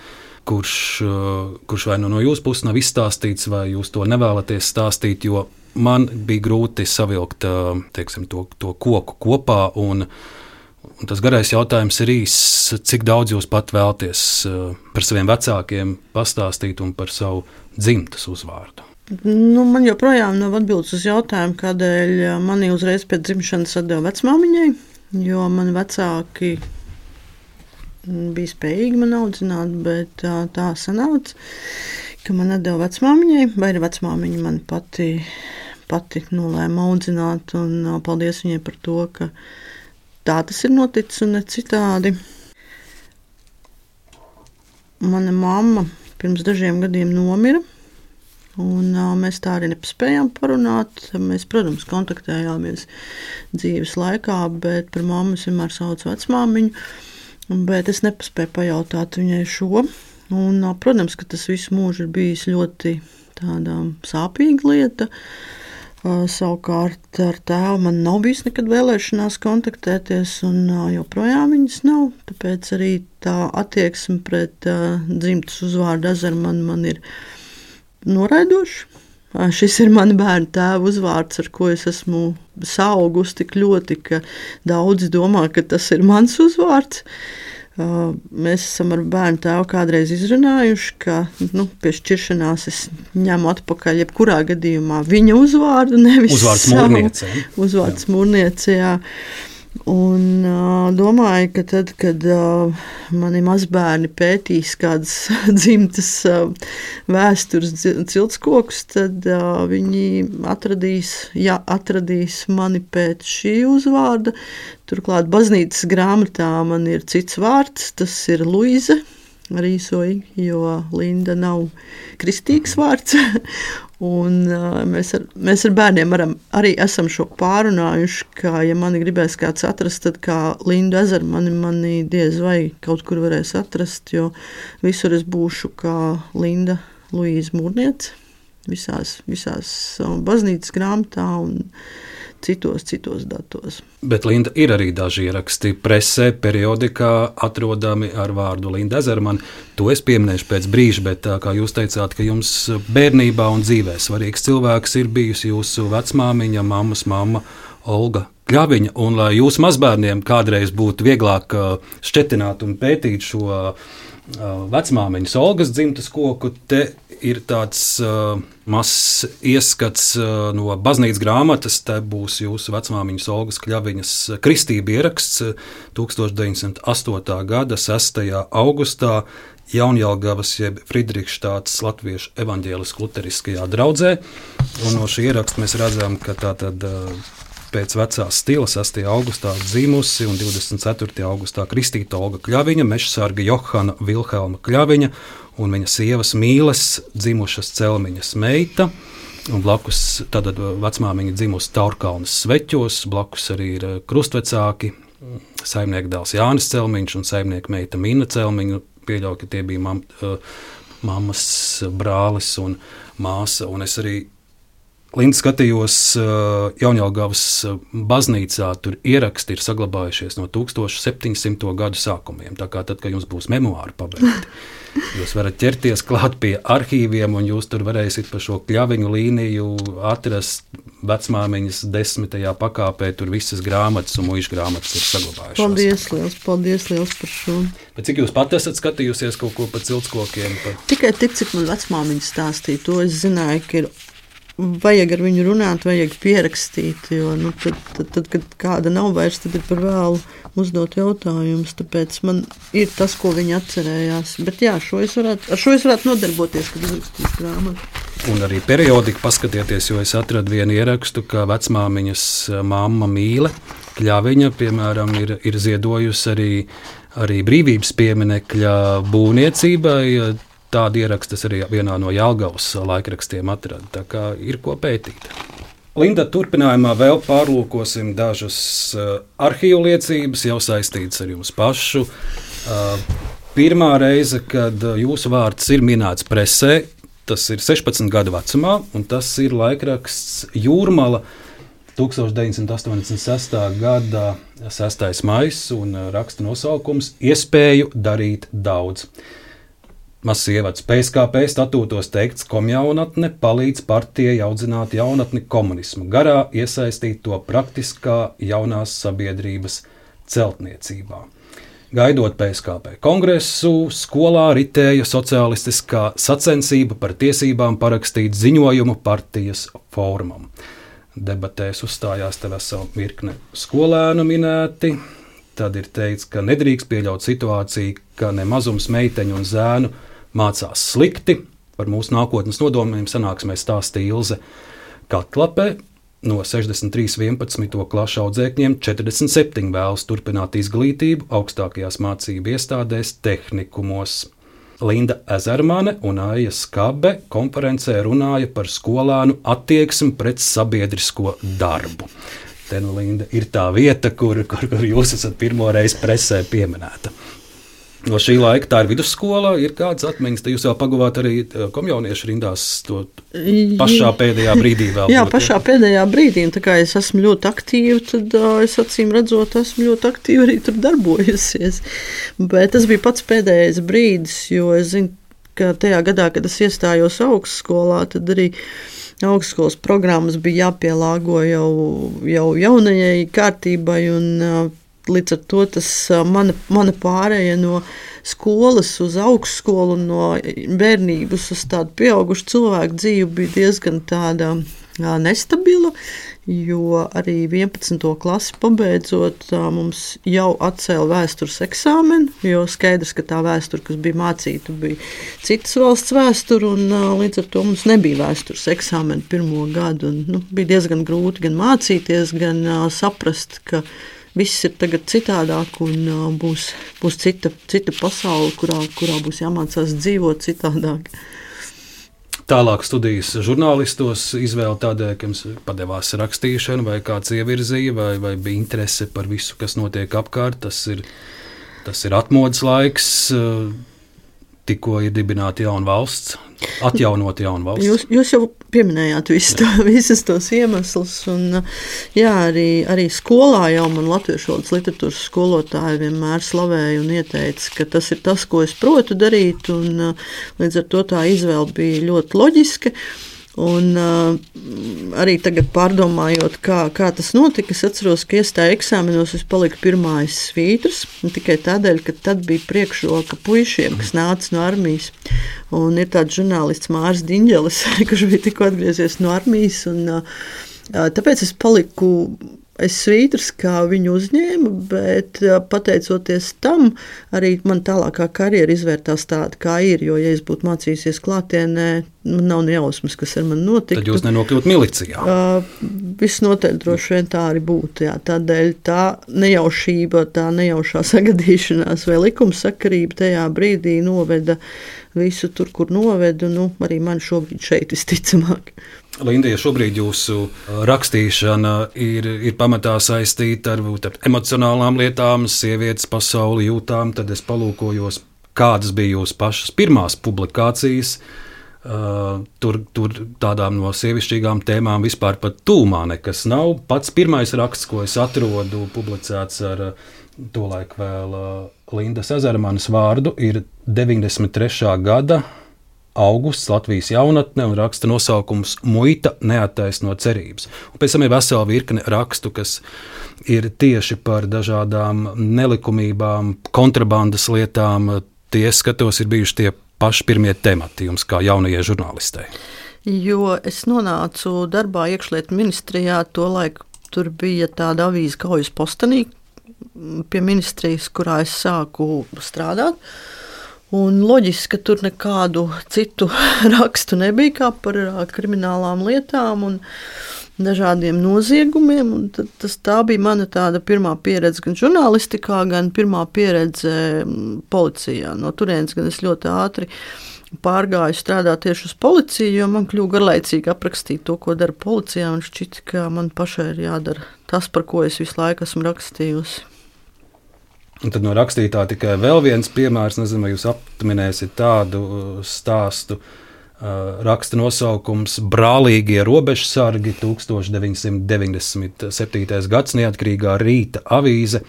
kurš, uh, kurš vai nu no jūsu puses nav izstāstīts, vai jūs to nevēlaties stāstīt, jo man bija grūti savilkt teiksim, to, to koku kopā. Un, un tas garais jautājums ir īss, cik daudz jūs pat vēlaties par saviem vecākiem pastāstīt un par savu dzimtas uzvārdu. Nu, man joprojām nav atbildes uz jautājumu, kādēļ mani uzreiz pēc dzimšanas atdeva vecmāmiņai, jo man vecāki bija spējīgi man audzināt, bet tā, tā sanāca, ka man atdeva vecmāmiņai, vai arī vecmāmiņa man pati pati nolēma audzināt. Un, paldies viņai par to, ka tā tas ir noticis un ne citādi. Mana mamma pirms dažiem gadiem nomira. Un, uh, mēs tā arī nespējām parunāt. Mēs, protams, kontaktējāmies dzīves laikā, bet par mammu es vienmēr saucu vecmāmiņu. Bet es nepaspēju pajautāt viņai šo. Un, uh, protams, ka tas visu mūžu ir bijis ļoti sāpīga lieta. Uh, Savukārt ar tēvu man nav bijis nekad vēlēšanās kontaktēties, un joprojām viņas nav. Tāpēc arī tā attieksme pret uh, dzimtas uzvārdu ezeru man, man ir noraidoša. Šis ir mans bērnu tēva uzvārds, ar ko es esmu saugusi tik ļoti, ka daudzi domā, ka tas ir mans uzvārds. Mēs esam ar bērnu tēvu kādreiz izrunājuši, ka nu, pie šķiršanās es ņemu atpakaļ jebkurā gadījumā viņa uzvārdu, nevis uzvārds mūrniece. Uzvārds mūrniece, jā. Un uh, domāju, ka tad, kad uh, mani mazbērni pētīs kādas dzimtas uh, vēstures ciltskokus, tad uh, viņi atradīs, ja atradīs mani pēc šī uzvārda. Turklāt baznīcas grāmatā man ir cits vārds, tas ir Luize rīsoja, jo Linda nav kristīgs vārds. Un, uh, mēs, ar, mēs ar bērniem varam, arī esam šo pārunājuši, ka, ja mani gribēs kāds atrast, tad kā Linda ezeru mani, mani diez vai kaut kur varēs atrast, jo visur es būšu kā Linda Luīza Mūrniece visās, visās baznīcas grāmatā un citos, citos datos. Bet Linda ir arī daži ieraksti presē, periodikā atrodami ar vārdu Linda Ezermana. To es pieminēšu pēc brīža, bet kā jūs teicāt, ka jums bērnībā un dzīvē svarīgs cilvēks ir bijusi jūsu vecmāmiņa, mammas mamma Olga Kļaviņa, un lai jūsu mazbērniem kādreiz būtu vieglāk šķetināt un pētīt šo vecmāmiņas Olgas dzimtas koku, te ir tāds uh, mazs ieskats uh, no baznīcas grāmatas. Te būs jūsu vecmāmiņas Olgas Kļaviņas kristība ieraksts 1908. gada 6. augustā. Jaunjēlgavas jeb Friedrichstātas Latviešu evaņģēliskajā luteriskajā draudzē. Un no šī ieraksta mēs redzam, ka tā tad uh, pēc vecās stila 6. augustā dzimusi un 24. augustā kristīta Olga Kļaviņa, mežsarga Johana Vilhelma Kļaviņa un viņa sievas mīles dzimušas celmiņas meita. Un blakus tam vecmāmiņa dzimusi Taurkalnas sveķos, blakus arī ir eh, krustvecāki, saimnieka dēls Jānis Celmiņš un saimnieka meita Mina Celmiņa. Pieļauju, ka tie bija mam, uh, mammas brālis un māsa. Un es arī Linda skatījos uh, Jaunjēlgavas baznīcā, tur ieraksti ir saglabājušies no 1700. gadu sākumiem. Tā kā tad, kad jums būs memoāri pabeigti. Jūs varat ķerties klāt pie arhīviem, un jūs tur varēsiet pa šo kļaviņu līniju atrast vecmāmiņas desmitajā pakāpē. Tur visas grāmatas un mūža grāmatas ir saglabājušās. Paldies, liels, paldies liels par šo. Bet cik jūs pat esat skatījusies kaut ko par ciltskokiem? Par... Tikai tik, cik man vecmāmiņa stāstīja. To es zināju, ka ir vajag ar viņu runāt, vajag pierakstīt. Jo nu, tad, tad, tad, kad kāda nav vairs, tad ir par vēlu uzdot jautājumus. Tāpēc man ir tas, ko viņi atcerējās. Bet jā, šo varētu, ar šo es varētu nodarboties, kad uzrakstīšu grāmatu. Un arī periodiski paskatieties, jo es atradu vienu ierakstu, ka vecmāmiņas eh, mamma mīle. Kļaviņa, piemēram, ir, ir ziedojusi arī, arī brīvības pieminekļa būvniecībai tādu ierakstu arī vienā no Jālgavas laikrakstiem atrada. Tā kā ir ko pētīt. Linda, turpinājumā vēl pārlūkosim dažas uh, arhīvu liecības, jau saistītas ar jums pašu. Uh, pirmā reize, kad uh, jūsu vārds ir minēts presē, tas ir 16 gadu vecumā, un tas ir laikraksts Jūrmala 1986. gada 6. maija, un uh, raksta nosaukums - Iespēju darīt daudz. Mazs ievads PSKP statūtos teikts, komjaunatne palīdz partijai audzināt jaunatni komunismu garā, iesaistīt to praktiskā jaunās sabiedrības celtniecībā. Gaidot PSKP kongresu, skolā ritēja sociālistiskā sacensība par tiesībām parakstīt ziņojumu partijas formam. Debatēs uzstājās te vesela virkne skolēnu minēti. Tad ir teikts, ka nedrīkst pieļaut situāciju, ka ne mazums meiteņu un zēnu mācās slikti. Par mūsu nākotnes nodomiem sanāksmē stāstīja Ilze Katlapē. No 63, 11 klašu audzēkņiem 47 vēlas turpināt izglītību augstākajās mācību iestādēs, tehnikumos. Linda Ezermane un Aija Skabe konferencē runāja par skolānu attieksmi pret sabiedrisko darbu. Te nu, Linda, ir tā vieta, kur, kur, kur jūs esat pirmo reizi presē pieminēta. No šī laika tā ir vidusskola, ir kādas atmiņas, tad jūs jau pagavāt arī eh, komjauniešu rindās to pašā pēdējā brīdī. Vēl, Jā, pašā pēdējā brīdī, un tā kā es esmu ļoti aktīva, tad uh, es acīm redzot, esmu ļoti aktīvi arī tur darbojusies. Bet tas bija pats pēdējais brīdis, jo es zinu, ka tajā gadā, kad es iestājos augstskolā, tad arī augstskolas programmas bija jāpielāgo jau, jau jaunajai kārtībai. Un, uh, Līdz ar to tas mana, mana pārēja no skolas uz augstskolu, no bērnības uz tādu pieaugušu cilvēku dzīvi bija diezgan tāda nestabila. Jo arī 11. klasi pabeidzot, mums jau atcēla vēstures eksāmenu, jo skaidrs, ka tā vēsture, kas bija mācīta, bija citas valsts vēsture, un līdz ar to mums nebija vēstures eksāmena pirmo gadu. Un, nu, bija diezgan grūti gan mācīties, gan saprast, ka viss ir tagad citādāk un uh, būs, būs cita, cita pasaule, kurā, kurā būs jāmācās dzīvot citādāk. Tālāk studijas žurnālistos izvēle tādēļ, ka jums padevās rakstīšana, vai kāds ievirzīja, vai, vai bija interese par visu, kas notiek apkārt. Tas ir, tas ir atmodas laiks. Uh, tikko ir dibināta jauna valsts, atjaunot jaunu valsts. Jūs, jūs jau pieminējāt visu to, visus tos iemeslus, un jā, arī, arī skolā jau man latviešu valodas literatūras skolotāji vienmēr slavēja un ieteica, ka tas ir tas, ko es protu darīt, un līdz ar to tā izvēle bija ļoti loģiska. Un, uh, arī tagad, pārdomājot, kā, kā tas notika, es atceros, ka iestājā eksāmenos es paliku pirmais svītrs. Tikai tādēļ, ka tad bija priekšroka puišiem, kas nāca no armijas. Un ir tāds žurnālists Mārcis Digņģelis, kurš bija tikko atgriezies no armijas. Un, uh, tāpēc es paliku Es svītras, kā viņu uzņēmu, bet pateicoties tam, arī man tālākā karjera izvērtās tāda, kā ir. Jo, ja es būtu mācījies klātienē, man nav nejausmas, kas ar mani notiktu. Tad jūs nenokļūtu milicijā. Uh, Visnotaļ droši vien tā arī būtu. Jā. Tādēļ tā nejaušība, tā nejaušā sagadīšanās vai likumsakarība tajā brīdī noveda visu tur, kur noveda. Nu, arī man šobrīd šeit visticamāk. Linda, ja šobrīd jūsu uh, rakstīšana ir, ir pamatā saistīta ar, ar emocionālām lietām, sievietes pasauli jūtām, tad es palūkojos, kādas bija jūsu pašas pirmās publikācijas. Uh, tur, tur tādām no sievišķīgām tēmām vispār pat tūmā nekas nav. Pats pirmais raksts, ko es atrodu, publicēts ar uh, tolaik vēl uh, Lindas Ezermanas vārdu, ir 93. gada augusts Latvijas jaunatne un raksta nosaukums Muita neattaisno cerības. Un pēc tam ir vesela virkne rakstu, kas ir tieši par dažādām nelikumībām, kontrabandas lietām. Tie skatos, ir bijuši tie paši pirmie temati jums, kā jaunajai žurnālistei. Jo es nonācu darbā iekšlietu ministrijā, tolaik tur bija tāda avīze kaujas postenī pie ministrijas, kurā es sāku strādāt. Uh, Un loģiski, ka tur nekādu citu rakstu nebija kā par kriminālām lietām un dažādiem noziegumiem. Un tas, tā bija mana pirmā pieredze gan žurnālistikā, gan pirmā pieredze policijā. No turienes gan es ļoti ātri pārgāju strādāt tieši uz policiju, jo man kļuva garlaicīgi aprakstīt to, ko dara policijā. Man šķiet, ka man pašai ir jādara tas, par ko es visu laiku esmu rakstījusi. Un tad no rakstītā tikai vēl viens piemērs, nezinu, vai jūs apminēsiet tādu uh, stāstu. Uh, raksta nosaukums Brālīgie robežsargi 1997. gads neatkarīgā rīta avīze.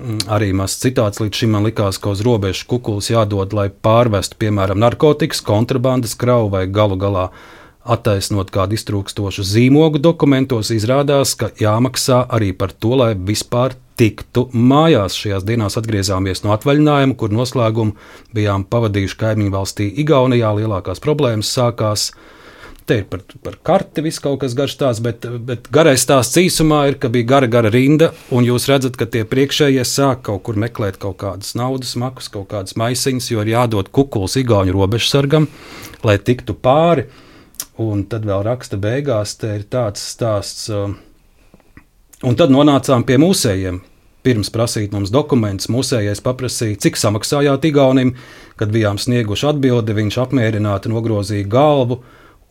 Mm, arī mazs citāts līdz šim man likās, ka uz robežas kukulis jādod, lai pārvestu, piemēram, narkotikas, kontrabandas kravu vai galu galā attaisnot kādu iztrūkstošu zīmogu dokumentos, izrādās, ka jāmaksā arī par to, lai vispār tiktu mājās. Šajās dienās atgriezāmies no atvaļinājuma, kur noslēgumu bijām pavadījuši kaimiņu valstī Igaunijā. Lielākās problēmas sākās. Te ir par, par karti viss kaut kas garš tās, bet, bet garais tās īsumā ir, ka bija gara, gara rinda, un jūs redzat, ka tie priekšējie sāk kaut kur meklēt kaut kādas naudas makus, kaut kādas maisiņas, jo ir jādod kukuls Igaunijas robežsargam, lai tiktu pāri. Un tad vēl raksta beigās, te ir tāds stāsts. Uh, un tad nonācām pie mūsējiem, Pirms prasīt mums dokumentus, mūsējais paprasīja, cik samaksājāt Igaunim. Kad bijām snieguši atbildi, viņš apmierināti nogrozīja galvu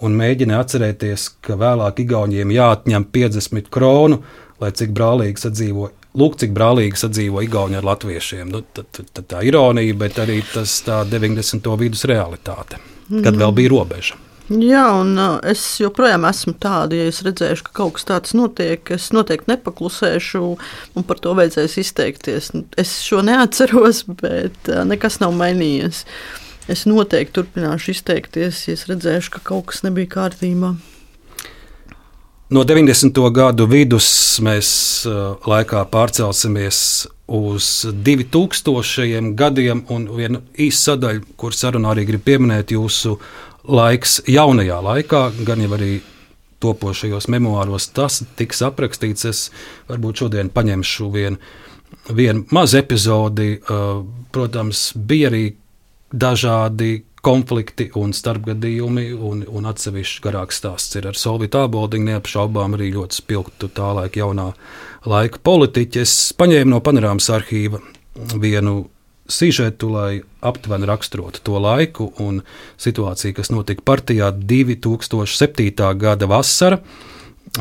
un mēģināja atcerēties, ka vēlāk Igauniem jāatņem 50 kronu, lai cik brālīgi sadzīvo. Lūk, cik brālīgi sadzīvo Igauni ar latviešiem. Nu, tad, tad, tad tā ironija, bet arī tas tā 90. vidus realitāte, kad vēl bija robeža. Jā, un es joprojām esmu tāda, ja es redzēšu, ka kaut kas tāds notiek, es noteikti nepaklusēšu, un par to vajadzēs izteikties. Es šo neatceros, bet nekas nav mainījies. Es noteikti turpināšu izteikties, ja es redzēšu, ka kaut kas nebija kārtībā. No 90. gadu vidus mēs laikā pārcelsimies uz 2000 gadiem, un viena īsa sadaļa, kur sarunā arī grib pieminēt jūsu laiks jaunajā laikā, gan jau arī topošajos memoāros tas tiks aprakstīts. Es varbūt šodien paņemšu vienu vien mazu epizodi. Protams, bija arī dažādi konflikti un starpgadījumi, un, un atsevišķi garāks stāsts ir ar Solvitu Āboldiņu. Neapšaubām arī ļoti spilgtu tā laika jaunā laika politiķi. Es paņēmu no panorāmas arhīva vienu sižetu, lai aptuveni raksturotu to laiku un situāciju, kas notika partijā 2007. gada vasarā.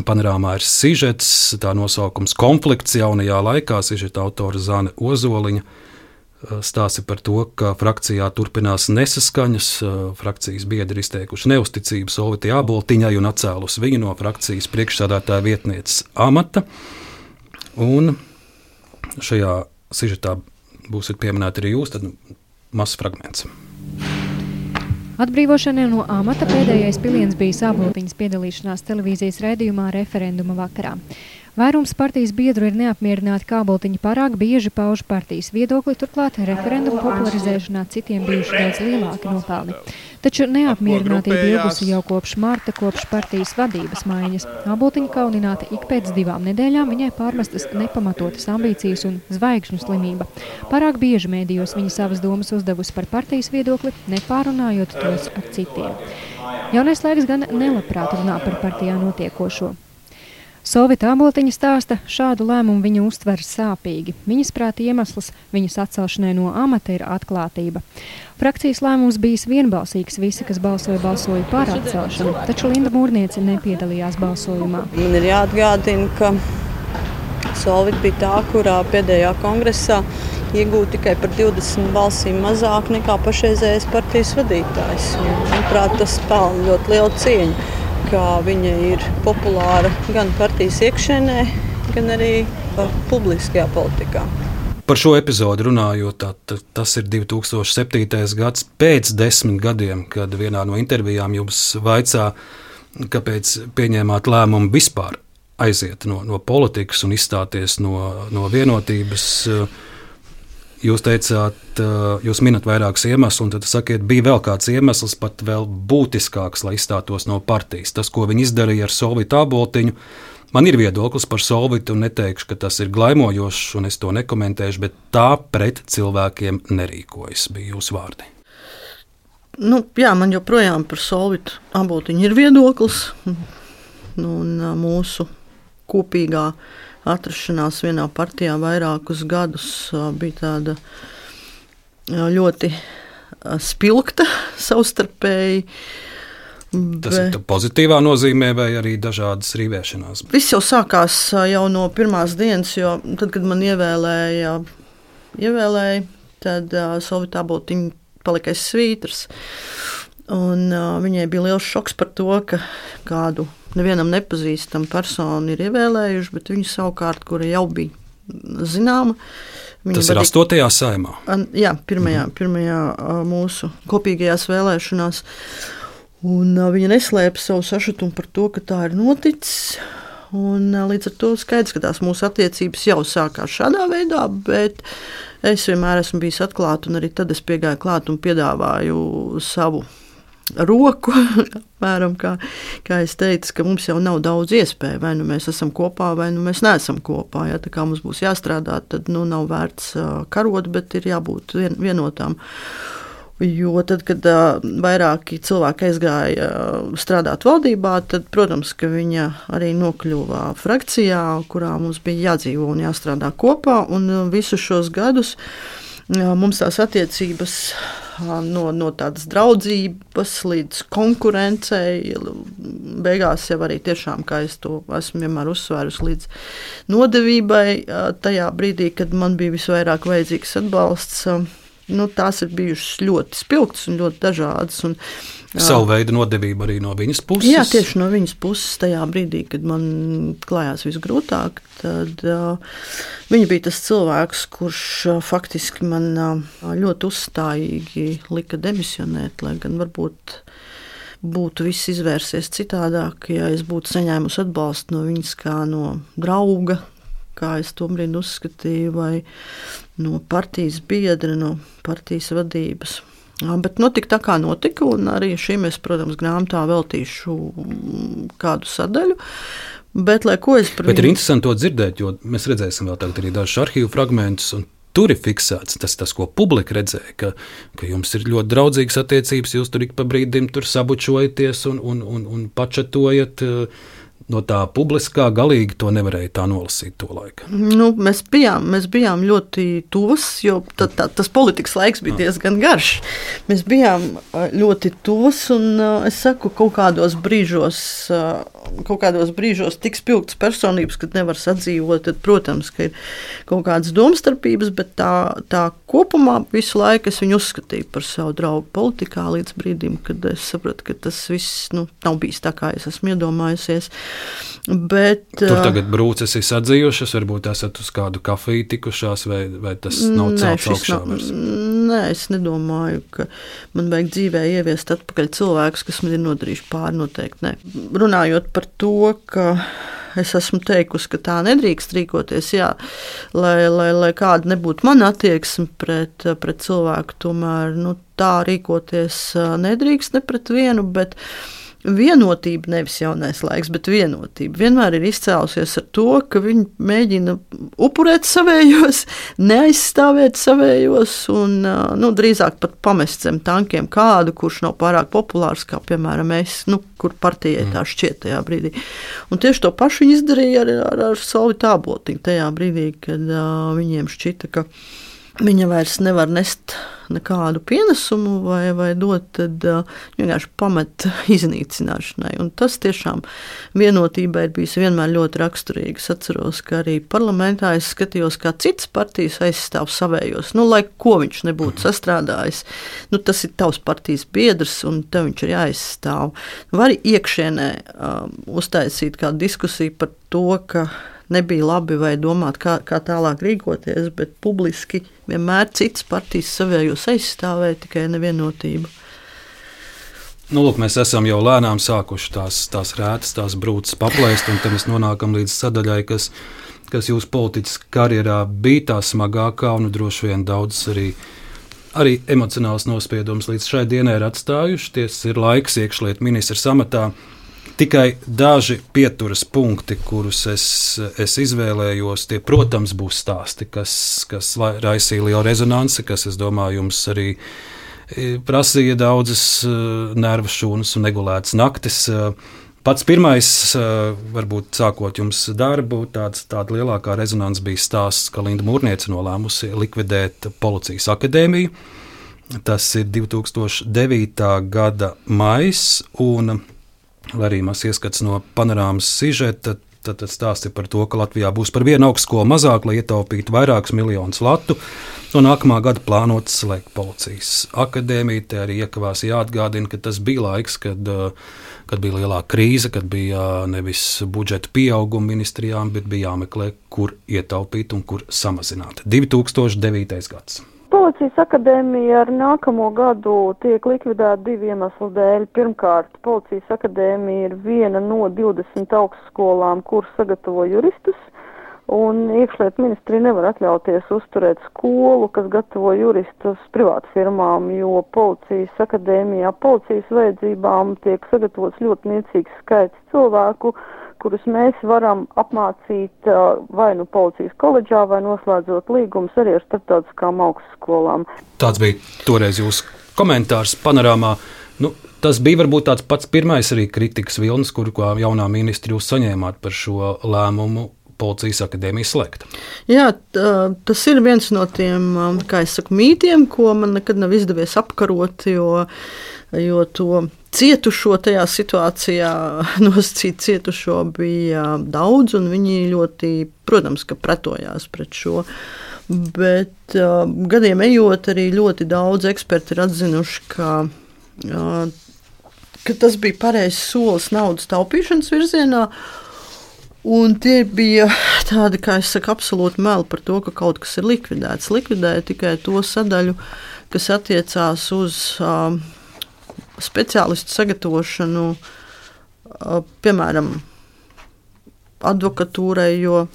Panorāmā ir sižets, tā nosaukums konflikts jaunajā laikā. Sižeta autora Zana Ozoliņa eh, stāsta par to, ka frakcijā turpinās nesaskaņas. Eh, frakcijas biedri izteikuši neusticību Solvitī Aboltiņai un atcēlus viņu no frakcijas priekšsādātāja vietnieces amata. Un šajā sižetā būsiet pieminēti arī jūs, tad mazs fragments. Atbrīvošanai no amata pēdējais piliens bija Sāboltiņas piedalīšanās televīzijas raidījumā referenduma vakarā. Vairums partijas biedru ir neapmierināti, kā Boltiņa pārāk bieži pauž partijas viedokli, turklāt referendumu popularizēšanā citiem bijuši daudz lielāki nopelni. Taču neapmierinātība ilgusi jau kopš marta, kopš partijas vadības maiņas. Aboltiņa kaunināta ik pēc divām nedēļām viņai pārmestas nepamatotas ambīcijas un zvaigžņu slimība. Pārāk bieži mēdījos viņa savas domas uzdevusi par partijas viedokli, nepārunājot tos ar citiem. Jaunais laiks gan nelabprāt runā par partijā notiekošo. Sovita Aboltiņa stāsta, šādu lēmumu viņa uztver sāpīgi. Viņas prāta iemesls viņas atcelšanai no amata ir atklātība. Frakcijas lēmums bijis vienbalsīgs. Visi, kas balsoja, balsoja par atcelšanu, taču Linda Mūrniece nepiedalījās balsojumā. Man ir jāatgādina, ka Solvita bija tā, kurā pēdējā kongresā iegūta tikai par 20 balsīm mazāk nekā pašreizējais partijas vadītājs. Manuprāt, tas pelna ļoti lielu cieņu ka viņa ir populāra gan partijas iekšēnē, gan arī publiskajā politikā. Par šo epizodu runājot, tā, tas ir 2007. gads pēc desmit gadiem, kad vienā no intervijām jums vaicā, kāpēc pieņēmāt lēmumu vispār aiziet no, no politikas un izstāties no, no vienotības. Uh, Jūs teicāt, jūs minat vairākus iemeslus, un tad sakiet, bija vēl kāds iemesls, pat vēl būtiskāks, lai izstātos no partijas. Tas, ko viņi izdarīja ar Solvitu Aboltiņu, man ir viedoklis par Solvitu, un neteikšu, ka tas ir glaimojošs, un es to nekomentēšu, bet tā pret cilvēkiem nerīkojas, bija jūsu vārdi. Nu, jā, man joprojām par Solvitu Aboltiņu ir viedoklis, un mūsu kopīgā atrašanās vienā partijā vairākus gadus bija tāda ļoti spilgta savstarpēji. Tas Bet... ir pozitīvā nozīmē, vai arī dažādas rīvēšanās? Viss jau sākās jau no pirmās dienas, jo tad, kad man ievēlēja, ievēlēja tad uh, Sovjetā būtu palika svītras. Un, uh, viņai bija liels šoks par to, ka kādu nevienam nepazīstamu personu ir ievēlējuši, bet viņa savukārt, kura jau bija zināma, Tas ir 8. saimā. Jā, pirmajā, mhm. pirmajā mūsu kopīgajās vēlēšanās. Un, viņa neslēpa savu sašutumu par to, ka tā ir noticis. Un, līdz ar to skaidrs, ka tās mūsu attiecības jau sākās šādā veidā, bet es vienmēr esmu bijis atklāta, un arī tad es piegāju klāt un piedāvāju savu roku. Apmēram, kā, kā es teicu, ka mums jau nav daudz iespēju. Vai nu mēs esam kopā, vai nu mēs neesam kopā. Ja tā kā mums būs jāstrādā, tad nu, nav vērts karot, bet ir jābūt vien, vienotām. Jo tad, kad uh, vairāki cilvēki aizgāja uh, strādāt valdībā, tad, protams, viņa arī nokļuva frakcijā, kurā mums bija jādzīvo un jāstrādā kopā. Un visus šos gadus uh, mums tās attiecības uh, no, no tādas draudzības līdz konkurencei, beigās jau arī tiešām, kā es to esmu vienmēr uzsvērusi, līdz nodevībai. Uh, tajā brīdī, kad man bija visvairāk vajadzīgs atbalsts nu, tās ir bijušas ļoti spilgtas un ļoti dažādas. Un, Savu veidu nodevība arī no viņas puses. Jā, tieši no viņas puses tajā brīdī, kad man klājās visgrūtāk, tad uh, viņa bija tas cilvēks, kurš uh, faktiski man uh, ļoti uzstājīgi lika demisionēt, lai gan varbūt būtu viss izvērsies citādāk, ja es būtu saņēmusi atbalstu no viņas kā no drauga, kā es to brīdi uzskatīju, vai no partijas biedra, no partijas vadības. Bet notika tā, kā notika, un arī šīm es, protams, grāmatā veltīšu kādu sadaļu. Bet, lai ko es par viņu. Bet ir interesanti to dzirdēt, jo mēs redzēsim vēl tagad arī dažus arhīvu fragmentus. Tur ir fiksēts tas, tas ko publika redzēja, ka, ka jums ir ļoti draudzīgas attiecības, jūs tur ik pa brīdim sabučojaties un, un, un, un pačatojat. Uh, no tā publiskā galīgi to nevarēja tā nolasīt to laiku. Nu, mēs, bijām, mēs bijām ļoti tuvas, jo tā, tā, tas politikas laiks bija diezgan garš. Mēs bijām ļoti tuvas, un es saku, kaut kādos brīžos, kaut kādos brīžos tik spilgtas personības, kad nevar sadzīvot, tad, protams, ka ir kaut kādas domstarpības, bet tā, tā kopumā visu laiku es viņu uzskatīju par savu draugu politikā līdz brīdim, kad es sapratu, ka tas viss nu, nav bijis tā, kā es esmu iedomājusies. Bet, Tur tagad brūces ir atzījušas, varbūt esat uz kādu kafiju tikušās, vai, vai tas nav celts augšā? Nav, nē, es nedomāju, ka man vajag dzīvē ieviest atpakaļ cilvēkus, kas man ir nodarījuši pāri noteikti. Nē. Runājot par to, ka es esmu teikusi, ka tā nedrīkst rīkoties. Jā, lai, lai, lai kāda nebūtu mana attieksme pret, pret cilvēku, tomēr nu, tā rīkoties nedrīkst ne pret vienu. Bet, uh, vienotība, nevis jaunais laiks, bet vienotība vienmēr ir izcēlusies ar to, ka viņi mēģina upurēt savējos, neaizstāvēt savējos un nu, drīzāk pat pamest zem tankiem kādu, kurš nav pārāk populārs, kā piemēram es, nu, kur partijai tā mm. šķiet tajā brīdī. Un tieši to pašu viņi izdarīja ar, ar, ar savu tābotiņu tajā brīdī, kad uh, viņiem šķita, ka viņa vairs nevar nest nekādu pienesumu vai, vai dot, tad vienkārši pamet iznīcināšanai. Un tas tiešām vienotībai ir bijis vienmēr ļoti raksturīgi. Es atceros, ka arī parlamentā es skatījos, kā citas partijas aizstāv savējos. Nu, lai ko viņš nebūtu sastrādājis, nu, tas ir tavs partijas biedrs un tev viņš ir jāaizstāv. Var iekšienē um, uztaisīt kādu diskusiju par to, ka nebija labi vai domāt, kā, kā tālāk rīkoties, bet publiski vienmēr citas partijas savējos aizstāvēja tikai nevienotību. Nu, lūk, mēs esam jau lēnām sākuši tās, tās rētas, tās brūces paplēst, un tad mēs nonākam līdz sadaļai, kas, kas jūsu politiskā karjerā bija tā smagākā un droši vien daudz arī. Arī emocionāls nospiedums līdz šai dienai ir atstājuši. Tas ir laiks iekšlietu ministra samatā. Uh, Tikai daži pieturas punkti, kurus es, es izvēlējos, tie, protams, būs stāsti, kas, kas raisīja lielu rezonanci, kas, es domāju, jums arī e, prasīja daudzas e, nervu šūnas un negulētas naktis. E, pats pirmais, varbūt sākot jums darbu, tāds, tāda lielākā rezonance bija stāsts, ka Linda Mūrniece nolēmusi likvidēt Policijas akadēmiju. Tas ir 2009. gada maijs, un arī mazs ieskats no panorāmas sižeta. Tad, tad stāsti par to, ka Latvijā būs par vienu augstskolu mazāk, lai ietaupītu vairākus miljonus latu. No nākamā gada plānots slēgt policijas akadēmiju. Te arī iekavās jāatgādina, ka tas bija laiks, kad, kad bija lielā krīze, kad bija nevis budžeta pieauguma ministrijām, bet bija jāmeklē, kur ietaupīt un kur samazināt. 2009. gads. Policijas akadēmija ar nākamo gadu tiek likvidēta divu iemeslu dēļ. Pirmkārt, Policijas akadēmija ir viena no 20 augstskolām, kur sagatavo juristus, un iekšliet ministrija nevar atļauties uzturēt skolu, kas gatavo juristus privātu firmām, jo Policijas akadēmijā policijas vajadzībām tiek sagatavots ļoti niecīgs skaits cilvēku, kurus mēs varam apmācīt vai nu policijas koledžā, vai noslēdzot līgumus arī ar starptautiskām augstskolām. Tāds bija toreiz jūsu komentārs panorāmā. Nu, tas bija varbūt tāds pats pirmais arī kritikas vilnis, kuru kā jaunā ministra jūs saņēmāt par šo lēmumu policijas akadēmijas slēgt. Jā, tas ir viens no tiem, saku, mītiem, ko man nekad nav izdevies apkarot, jo, jo to cietušo tajā situācijā, nosacīt cietušo bija daudz, un viņi ļoti, protams, ka pretojās pret šo. Bet uh, gadiem ejot, arī ļoti daudz eksperti ir atzinuši, ka, uh, ka tas bija pareizs solis naudas taupīšanas virzienā. Un tie bija tādi, kā es saku, absolūti meli par to, ka kaut kas ir likvidēts. Likvidēja tikai to sadaļu, kas attiecās uz uh, speciālistu sagatavošanu, piemēram, advokatūrai, jo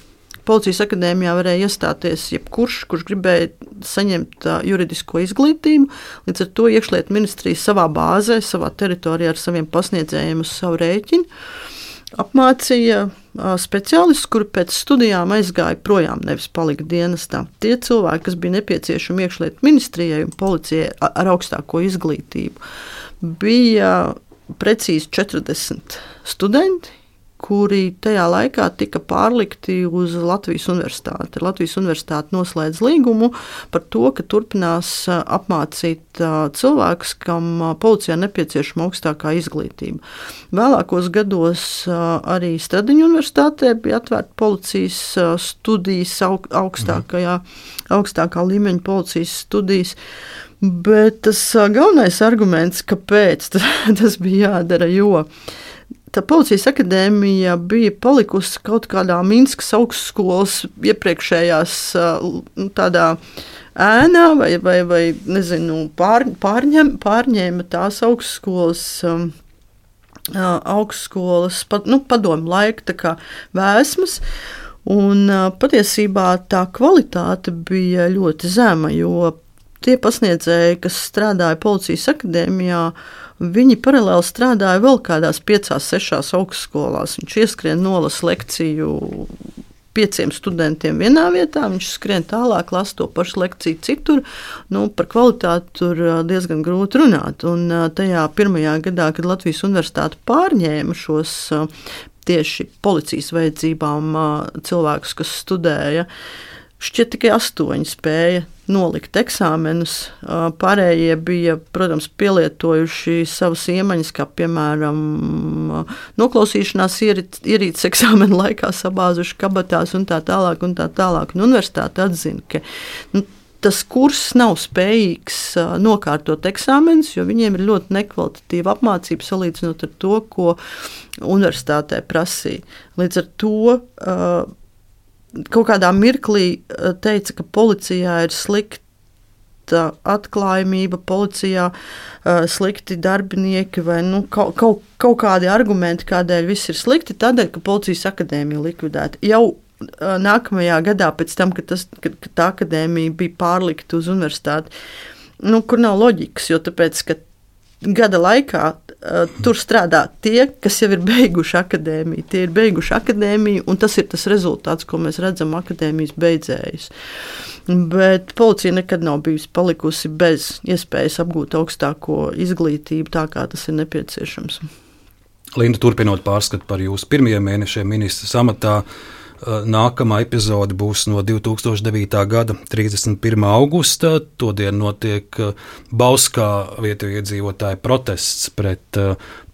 Policijas akadēmijā varēja iestāties jebkurš, kurš gribēja saņemt juridisko izglītību. Līdz ar to iekšlietu ministrija savā bāzē, savā teritorijā ar saviem pasniedzējiem uz savu rēķinu apmācīja speciālistus, kuri pēc studijām aizgāja projām, nevis palika dienestā. Tie cilvēki, kas bija nepieciešami iekšlietu ministrijai un policijai ar augstāko izglītību, bija precīzi 40 studenti, kuri tajā laikā tika pārlikti uz Latvijas universitāti. Latvijas universitāte noslēdz līgumu par to, ka turpinās apmācīt cilvēkus, kam policijā nepieciešama augstākā izglītība. Vēlākos gados arī Stradiņu universitātē bija atvērta policijas studijas augstākajā, augstākā līmeņa policijas studijas. Bet tas galvenais arguments, kāpēc tas, bija jādara, jo tā policijas akadēmija bija palikusi kaut kādā Minskas augstskolas iepriekšējās nu, tādā ēnā, vai, vai, vai nezinu, pār, pārņem, pārņēma tās augstskolas. Augstskolas, nu, padomu laika vēsmas, un patiesībā tā kvalitāte bija ļoti zema, jo tie pasniedzēji, kas strādāja policijas akadēmijā, viņi paralēli strādāja vēl kādās piecās, sešās augstskolās. Viņš ieskrien nolasa lekciju pieciem studentiem vienā vietā, viņš skrien tālāk, lasa to pašu lekciju citur. Nu, par kvalitāti tur diezgan grūti runāt. Un tajā pirmajā gadā, kad Latvijas universitāte pārņēma šos tieši policijas vajadzībām cilvēkus, kas studēja, šķiet tikai astoņi spēja nolikt eksāmenus. Pārējie bija, protams, pielietojuši savas iemaņas, kā piemēram noklausīšanās ierīces eksāmena laikā sabāzuši kabatās un tā tālāk. Un tā tālāk. Un universitāte atzina, ka nu, tas kurs nav spējīgs nokārtot eksāmenus, jo viņiem ir ļoti nekvalitatīva apmācība salīdzinot ar to, ko universitātē prasīja. Līdz ar to kaut kādā mirklī eh, teica, ka policijā ir slikta atklājumība, policijā uh, slikti darbinieki vai nu, kaut, kaut, kaut kādi argumenti, kādēļ viss ir slikti. Tādēļ, ka policijas akadēmija likvidēta. Jau uh, nākamajā gadā, pēc tam, kad, tas, kad, kad tā akadēmija bija pārlikta uz universitāti, nu, kur nav loģikas, jo tāpēc, gada laikā tur strādā tie, kas jau ir beiguši akadēmiju. Tie ir beiguši akadēmiju, un tas ir tas rezultāts, ko mēs redzam akadēmijas beidzējus. Bet policija nekad nav bijusi palikusi bez iespējas apgūt augstāko izglītību, tā kā tas ir nepieciešams. Linda, turpinot pārskatu par jūsu pirmajiem mēnešiem ministra amatā, Nākamā epizode būs no 2009. gada 31. augusta. Todien notiek Bauskā vietējie iedzīvotāji protests pret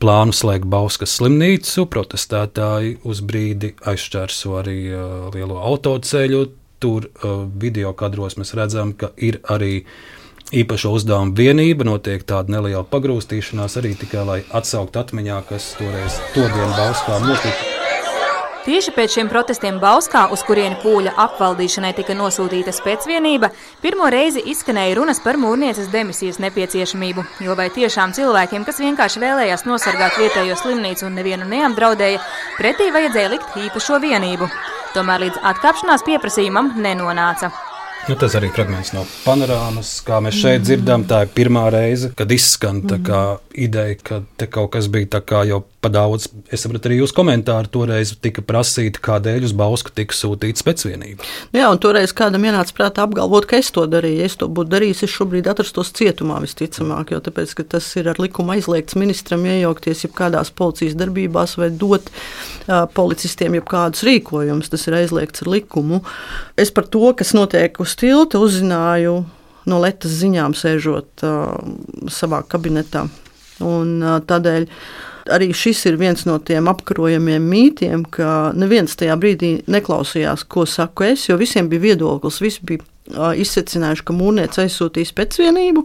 plānu slēgt Bauskas slimnīcu. Protestētāji uz brīdi aizšķērso arī lielo autoceļu. Tur video kadros mēs redzam, ka ir arī īpaša uzdevuma vienība, notiek tāda neliela pagrūstīšanās arī tikai lai atsauktu atmiņā, kas toreiz to dienu Bauskā notika. Tieši pēc šiem protestiem Bauskā, uz kurieni pūļa apvaldīšanai tika nosūtīta spēcvienība, pirmo reizi izskanēja runas par mūrnieces demisijas nepieciešamību. Jo vai tiešām cilvēkiem, kas vienkārši vēlējās nosargāt vietējo slimnīcu un nevienu neapdraudēja, pretī vajadzēja likt īpašo vienību. Tomēr līdz atkāpšanās pieprasījumam nenonāca. Nu, tas arī fragments no panorāmas, kā mēs šeit dzirdam. Tā ir pirmā reize, kad izskan kā, ideja, ka te kaut kas bija jau Padaudz, es saprotu, arī jūsu komentāri toreiz tika prasīti, kādēļ uz Bausku tika sūtīta spēcvienība. Jā, un toreiz kādam ienāca prātā apgalvot, ka es to darīju. Ja es to būtu darījis, es šobrīd atrastos cietumā visticamāk, jo tāpēc, tas ir ar likumu aizliegts ministram iejaukties jebkādās policijas darbībās vai dot uh, policistiem jebkādus rīkojumus. Tas ir aizliegts ar likumu. Es par to, kas notiek uz tilta, uzzināju no Latvijas ziņām, sēžot uh, savā kabinetā. Un, uh, tādēļ arī šis ir viens no tiem apkarojamiem mītiem, ka neviens tajā brīdī neklausījās, ko saku es, jo visiem bija viedoklis. Visi bija izsecinājuši, ka mūrnieks aizsūtīs pēcvienību,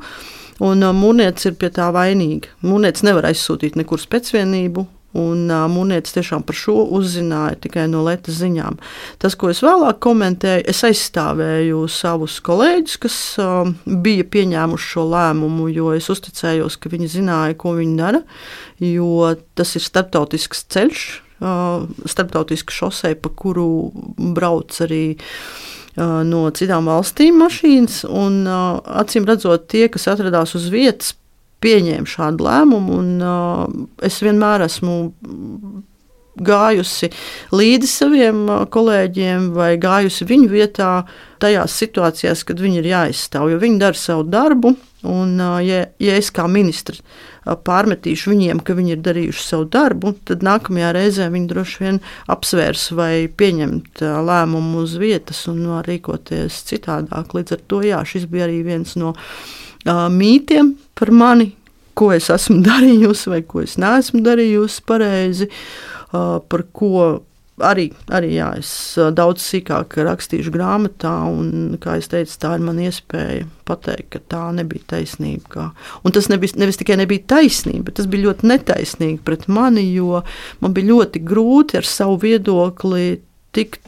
un mūrnieks ir pie tā vainīga. Mūrnieks nevar aizsūtīt nekur pēcvienību, Un uh, Mūnietis tiešām par šo uzzināja tikai no Latvijas ziņām. Tas, ko es vēlāk komentēju, es aizstāvēju savus kolēģus, kas uh, bija pieņēmuši šo lēmumu, jo es uzticējos, ka viņi zināja, ko viņi dara. Jo tas ir starptautisks ceļš, uh, starptautiska šosei, pa kuru brauc arī no citām valstīm mašīnas. Un, acīm redzot, tie, kas atradās uz vietas, pieņēma šādu lēmumu. Un, uh, es vienmēr esmu gājusi līdzi saviem kolēģiem vai gājusi viņu vietā tajās situācijās, kad viņi ir jāizstāv, jo viņi dara savu darbu. Un, ja, ja es kā ministrs pārmetīšu viņiem, ka viņi ir darījuši savu darbu, tad nākamajā reizē viņi droši vien apsvērs vai pieņemt lēmumu uz vietas un rīkoties citādāk. Līdz ar to jā, šis bija arī viens no mītiem par mani, ko es esmu darījusi vai ko es neesmu darījusi pareizi, par ko arī, arī jā, es daudz sīkāk rakstīšu grāmatā, un, kā jau teicu, tā ir mana iespēja pateikt, ka tā nebija taisnība. Kā. Un tas nebija, nevis tikai nebija taisnība, bet tas bija ļoti netaisnīgi pret mani, jo man bija ļoti grūti ar savu viedokli tikt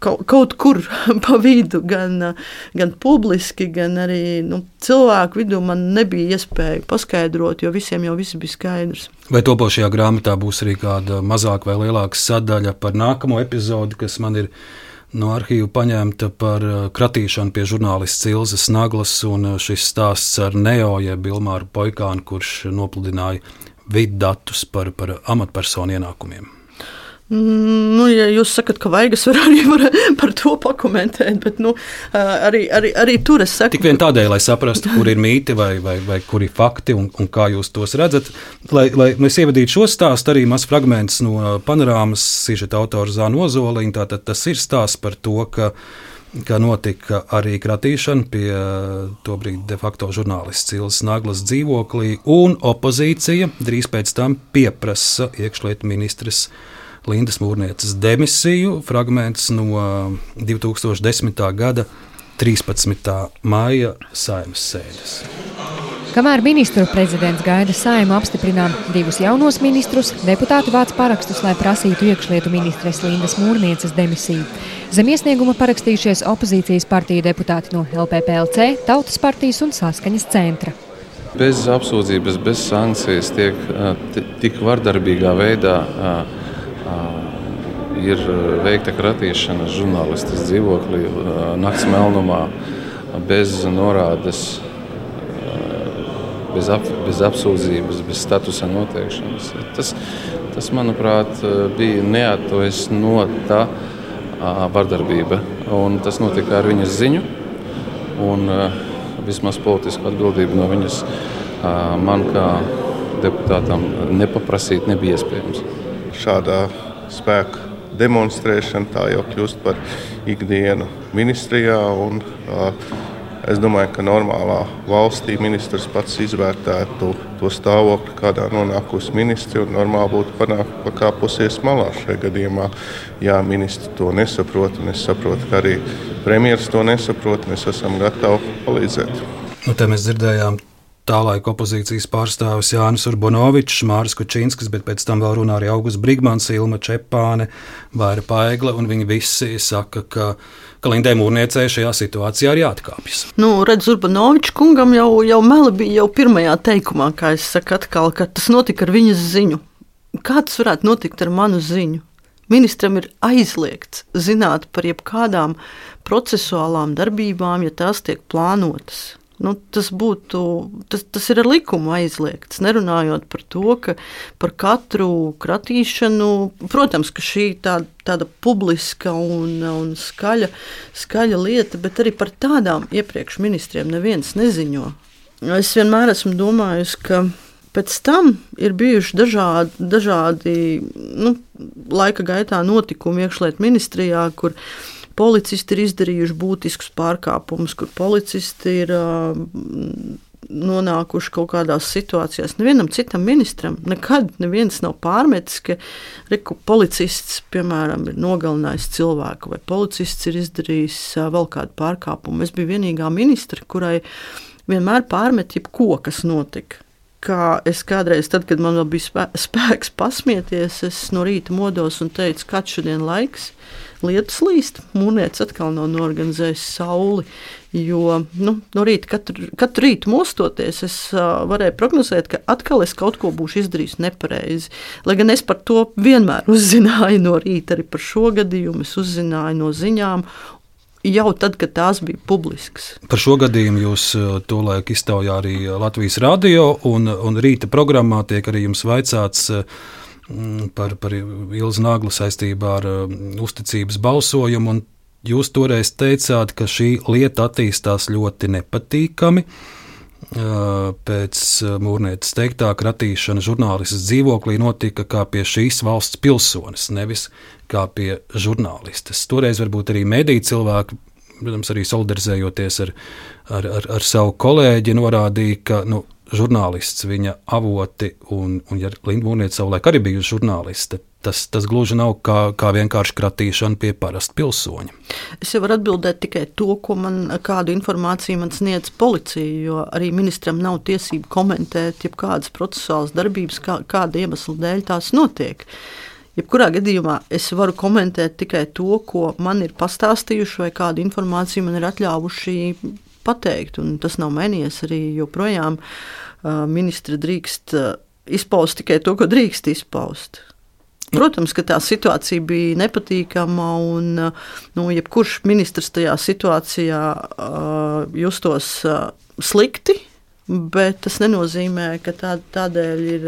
kaut, kaut kur pa vidu, gan, gan publiski, gan arī nu, cilvēku vidū man nebija iespēja paskaidrot, jo visiem jau viss bija skaidrs. Vai topošajā grāmatā būs arī kāda mazāka vai lielāka sadaļa par nākamo epizodi, kas man ir no arhīva paņemta par kratīšanu pie žurnālists Ilzas Naglas un šis stāsts ar Neo, jeb Ilmāru Poikānu, kurš nopludināja vidu datus par, par amatpersonu ienākumiem? Mm, nu, ja jūs sakat, ka vajag, es varu arī var, par to pakomentēt, bet nu, arī, arī, arī tur es saku. Tik vien tādēļ, lai saprastu, kur ir mīti vai, vai, vai kur ir fakti un, un kā jūs tos redzat. Lai, lai mēs ievadītu šo stāstu, arī mazs fragments no panorāmas sižeta autora Zāna Ozoliņa. Tātad tas ir stāsts par to, ka ka notika arī kratīšana pie tobrīd de facto žurnālists Ilzas Naglas dzīvoklī, un opozīcija drīz pēc tam pieprasa iekšlietu ministrs Lindas Mūrnieces demisiju, fragments no 2010. gada 13. maija saimnes sēdes. Kamēr ministru prezidents gaida saimu apstiprinām divus jaunos ministrus, deputāti vāc parakstus, lai prasītu iekšlietu ministres Lindas Mūrnieces demisiju. Zem iesnieguma parakstījušies opozīcijas partiju deputāti no LPPLC, Tautas partijas un Saskaņas centra. Bez apsūdzības, bez sankcijas tiek tik vardarbīgā veidā ir veikta kratīšana žurnālistas dzīvoklī nakts melnumā bez norādes, bez, ap, bez apsūdzības, bez statusa noteikšanas. Tas, tas manuprāt, bija neataisnota vardarbība. Un tas notika ar viņas ziņu. Un, vismaz politisku atbildību no viņas man kā deputātam nepaprasīt nebija iespējams šādā spēka demonstrēšana, tā jau kļūst par ikdienu ministrijā. Un, Es domāju, ka normālā valstī ministrs pats izvērtētu to stāvokli, kādā nonākusi ministri, normāli būtu panākt, pakāpusies malā šajā gadījumā. Jā, ministri to nesaprot, un es saprotu, ka arī premjerministrs to nesaprot. Mēs esam gatavi palīdzēt. Nu, te mēs dzirdējām tā laika opozīcijas pārstāvis Jānis Urbonovičs, Mārcis Kučinskis, bet pēc tam vēl runā arī Augusts Brigmans, Ilma Čepāne, Vaira Paigla, un viņi visi saka, ka, ka Lindai Mūrniecei šajā situācijā ir jāatkāpjas. Nu, redz, Urbanovičs kungam jau, jau meli bija jau pirmajā teikumā, kā es saku atkal, ka tas notika ar viņas ziņu. Kā tas varētu notikt ar manu ziņu? Ministram ir aizliegts zināt par jebkādām procesuālām darbībām, ja tās tiek plānotas. Nu, tas, būtu, tas, tas ir ar likumu aizliegts. Nerunājot par to, ka par katru kratīšanu, protams, ka šī tā, tāda publiska un, un skaļa, skaļa lieta, bet arī par tādām iepriekš ministriem neviens neziņo. Es vienmēr esmu domājis, ka pēc tam ir bijuši dažādi, dažādi nu, laika gaitā notikumi iekšlietu ministrijā, kur policisti ir izdarījuši būtiskus pārkāpumus, kur policisti ir nonākuši kaut kādās situācijās. Nevienam citam ministram nekad neviens nav pārmetis, ka reku, policists, piemēram, ir nogalinājis cilvēku vai policists ir izdarījis vēl kādu pārkāpumu. Es biju vienīgā ministra, kurai vienmēr pārmet jebko, kas notika kā es kādreiz, tad, kad man bija spēks pasmieties, es no rīta modos un teicu, kāds šodien laiks lietus līst. Mūrnietis atkal nav norganizējis sauli. Jo nu, no rīta, katru, katru rītu mostoties, es uh, varēju prognozēt, ka atkal es kaut ko būšu izdarījis nepareizi. Lai gan es par to vienmēr uzzināju no rīta, arī par šo gadījumu es uzzināju no ziņām. Jau tad, kad tās bija publiskas. Par šo gadījumu jūs tolaik iztaujā arī Latvijas radio, un, un rīta programmā tiek arī jums vaicāts, uh, par, par Ilzu Naglu saistībā ar uh, uzticības balsojumu. Jūs toreiz teicāt, ka šī lieta attīstās ļoti nepatīkami. Pēc uh, mūrnietes teiktā, kratīšana žurnālistas dzīvoklī notika kā pie šīs valsts pilsonis, nevis kā pie žurnālistes. Toreiz varbūt arī mediju cilvēki, protams, arī solidarizējoties ar, ar, ar, ar savu kolēģi, norādīja, ka nu, žurnālists, viņa avoti, un, un ja Linda Mūrniece savulaik arī bija žurnāliste, tas, tas gluži nav kā, kā vienkārši kratīšana pie parasta pilsoņa. Es jau varu atbildēt tikai to, man, kādu informāciju man sniedz policija, jo arī ministram nav tiesību komentēt jebkādas procesuālas darbības, kā, kāda iemesla dēļ tās notiek. Jebkurā gadījumā es varu komentēt tikai to, ko man ir pastāstījuši, vai kādu informāciju man ir atļāvuši pateikt. Tas nav mainījies arī joprojām. Ministra drīkst izpaust tikai to, ko drīkst izpaust. Protams, ka tā situācija bija nepatīkama, un nu, jebkurš ministrs tajā situācijā uh, justos uh, slikti. Bet tas nenozīmē, ka tā, tādēļ ir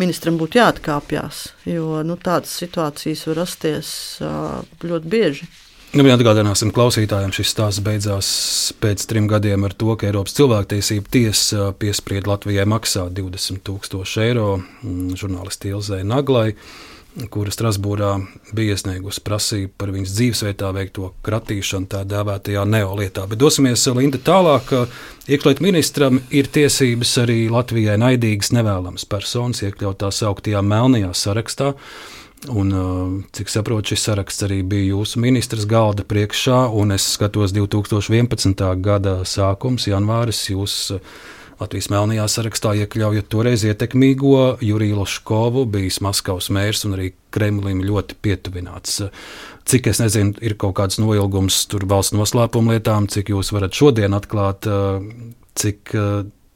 ministram būtu jāatkāpjas, jo nu, tādas situācijas var rasties ļoti bieži. Nu, atgādināsim klausītājiem, šis stāsts beidzās pēc trim gadiem ar to, ka Eiropas cilvēktiesība tiesa piesprieda Latvijai maksāt 20 000 eiro mm, žurnālisti Ilzai Naglai, kura Strasbūrā bija iesniegusi prasību par viņas dzīvesvietā veikto kratīšanu tā dēvētajā neolietā. Bet dosimies Linda tālāk. Iekšlietu ministram ir tiesības arī Latvijai naidīgas nevēlamas personas iekļaut tā sauktajā melnajā sarakstā. Un, cik saprotu, šis saraksts arī bija jūsu ministrs galda priekšā, un es skatos 2011. gada sākums, janvāris. Jūs Latvijas melnajā sarakstā iekļaujat toreiz ietekmīgo Juriju Loškovu, bijis Maskavas mērs un arī Kremlim ļoti pietuvināts. Cik es nezinu, ir kaut kāds noilgums tur valsts noslēpuma lietām, cik jūs varat šodien atklāt, cik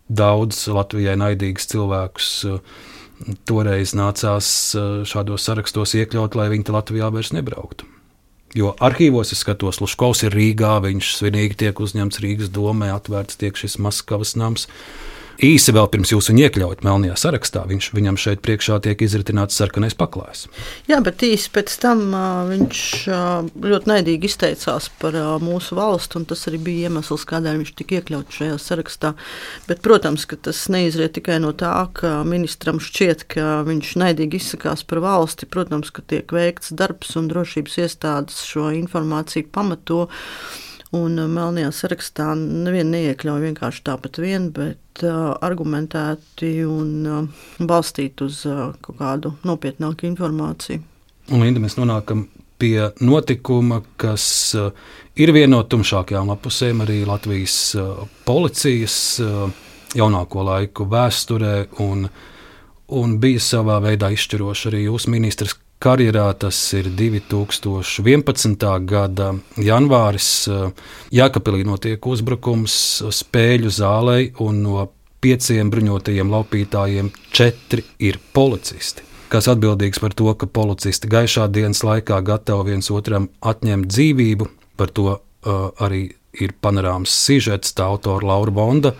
daudz Latvijai naidīgus cilvēkus toreiz nācās eh, šādos sarakstos iekļaut, lai viņi Latvijā vairs nebrauktu. Jo arhīvos es skatos, Luškovs ir Rīgā, viņš svinīgi tiek uzņemts Rīgas domē, atvērts tiek šis Maskavas nams. Īsi vēl pirms jūs viņu iekļaujat melnajā sarakstā, viņš, viņam šeit priekšā tiek izritināts sarkanais paklājs. Jā, bet īsi pēc tam viņš ļoti naidīgi izteicās par mūsu valstu, un tas arī bija iemesls, kādēļ viņš tika iekļauts šajā sarakstā. Bet, protams, ka tas neizriet tikai no tā, ka ministram šķiet, ka viņš naidīgi izsakās par valsti. Protams, ka tiek veikts darbs un drošības iestādes šo informāciju pamato. Un uh, melnajā sarakstā nevienu neiekļauj vienkārši tāpat vien, bet uh, argumentēti un uh, balstīti uz uh, kaut kādu nopietnāku informāciju. Un, Linda, mēs nonākam pie notikuma, kas uh, ir viena no tumšākajām lapusēm arī Latvijas uh, policijas uh, jaunāko laiku vēsturē, un, un bija savā veidā izšķiroši arī jūsu ministrs karjerā. Tas ir 2011. gada janvāris. Jēkabīlī notiek uzbrukums spēļu zālē, un no pieciem bruņotajiem laupītājiem četri ir policisti. Kas atbildīgs par to, ka policisti gaišā dienas laikā gatavi viens otram atņemt dzīvību, par to uh, arī ir panorāms sižets, tā autora Laura Bonda,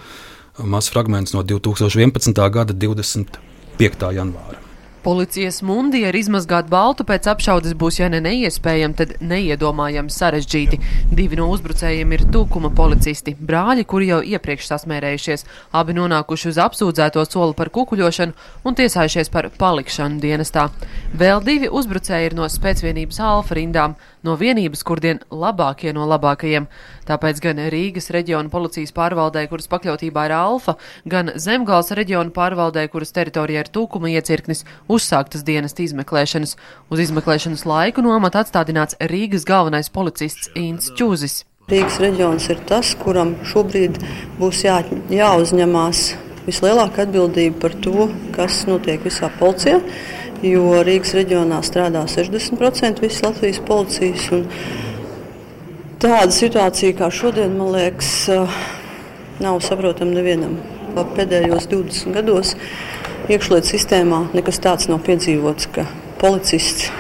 mazs fragments no 2011. gada 25. janvāra. Policijas mundija ir izmazgāt baltu pēc apšaudes būs, ja ne neiespējami, tad neiedomājami sarežģīti. Divi no uzbrucējiem ir tūkuma policisti, brāļi, kuri jau iepriekš sasmērējušies, abi nonākuši uz apsūdzēto soli par kukuļošanu un tiesājušies par palikšanu dienestā. Vēl divi uzbrucēji ir no spēcvienības alfa rindām, no vienības, kurdien labākie no labākajiem. Tāpēc gan Rīgas reģiona policijas pārvaldē, kuras pakļautībā ir alfa, gan Zemgals reģiona pārvaldē, kuras teritorijā ir tūkuma iecirknis, uzsāktas dienas izmeklēšanas. Uz izmeklēšanas laiku no amata atstādināts Rīgas galvenais policists Inns Čūzis. Rīgas reģions ir tas, kuram šobrīd būs jā, jāuzņemās vislielākā atbildība par to, kas notiek visā policijā. Jo Rīgas reģionā strādā 60% visas Latvijas policijas. Tāda situācija kā šodien, man liekas, nav saprotama nevienam. Pēdējos 20 gados iekšlietu sistēmā nekas tāds nav piedzīvots, ka policists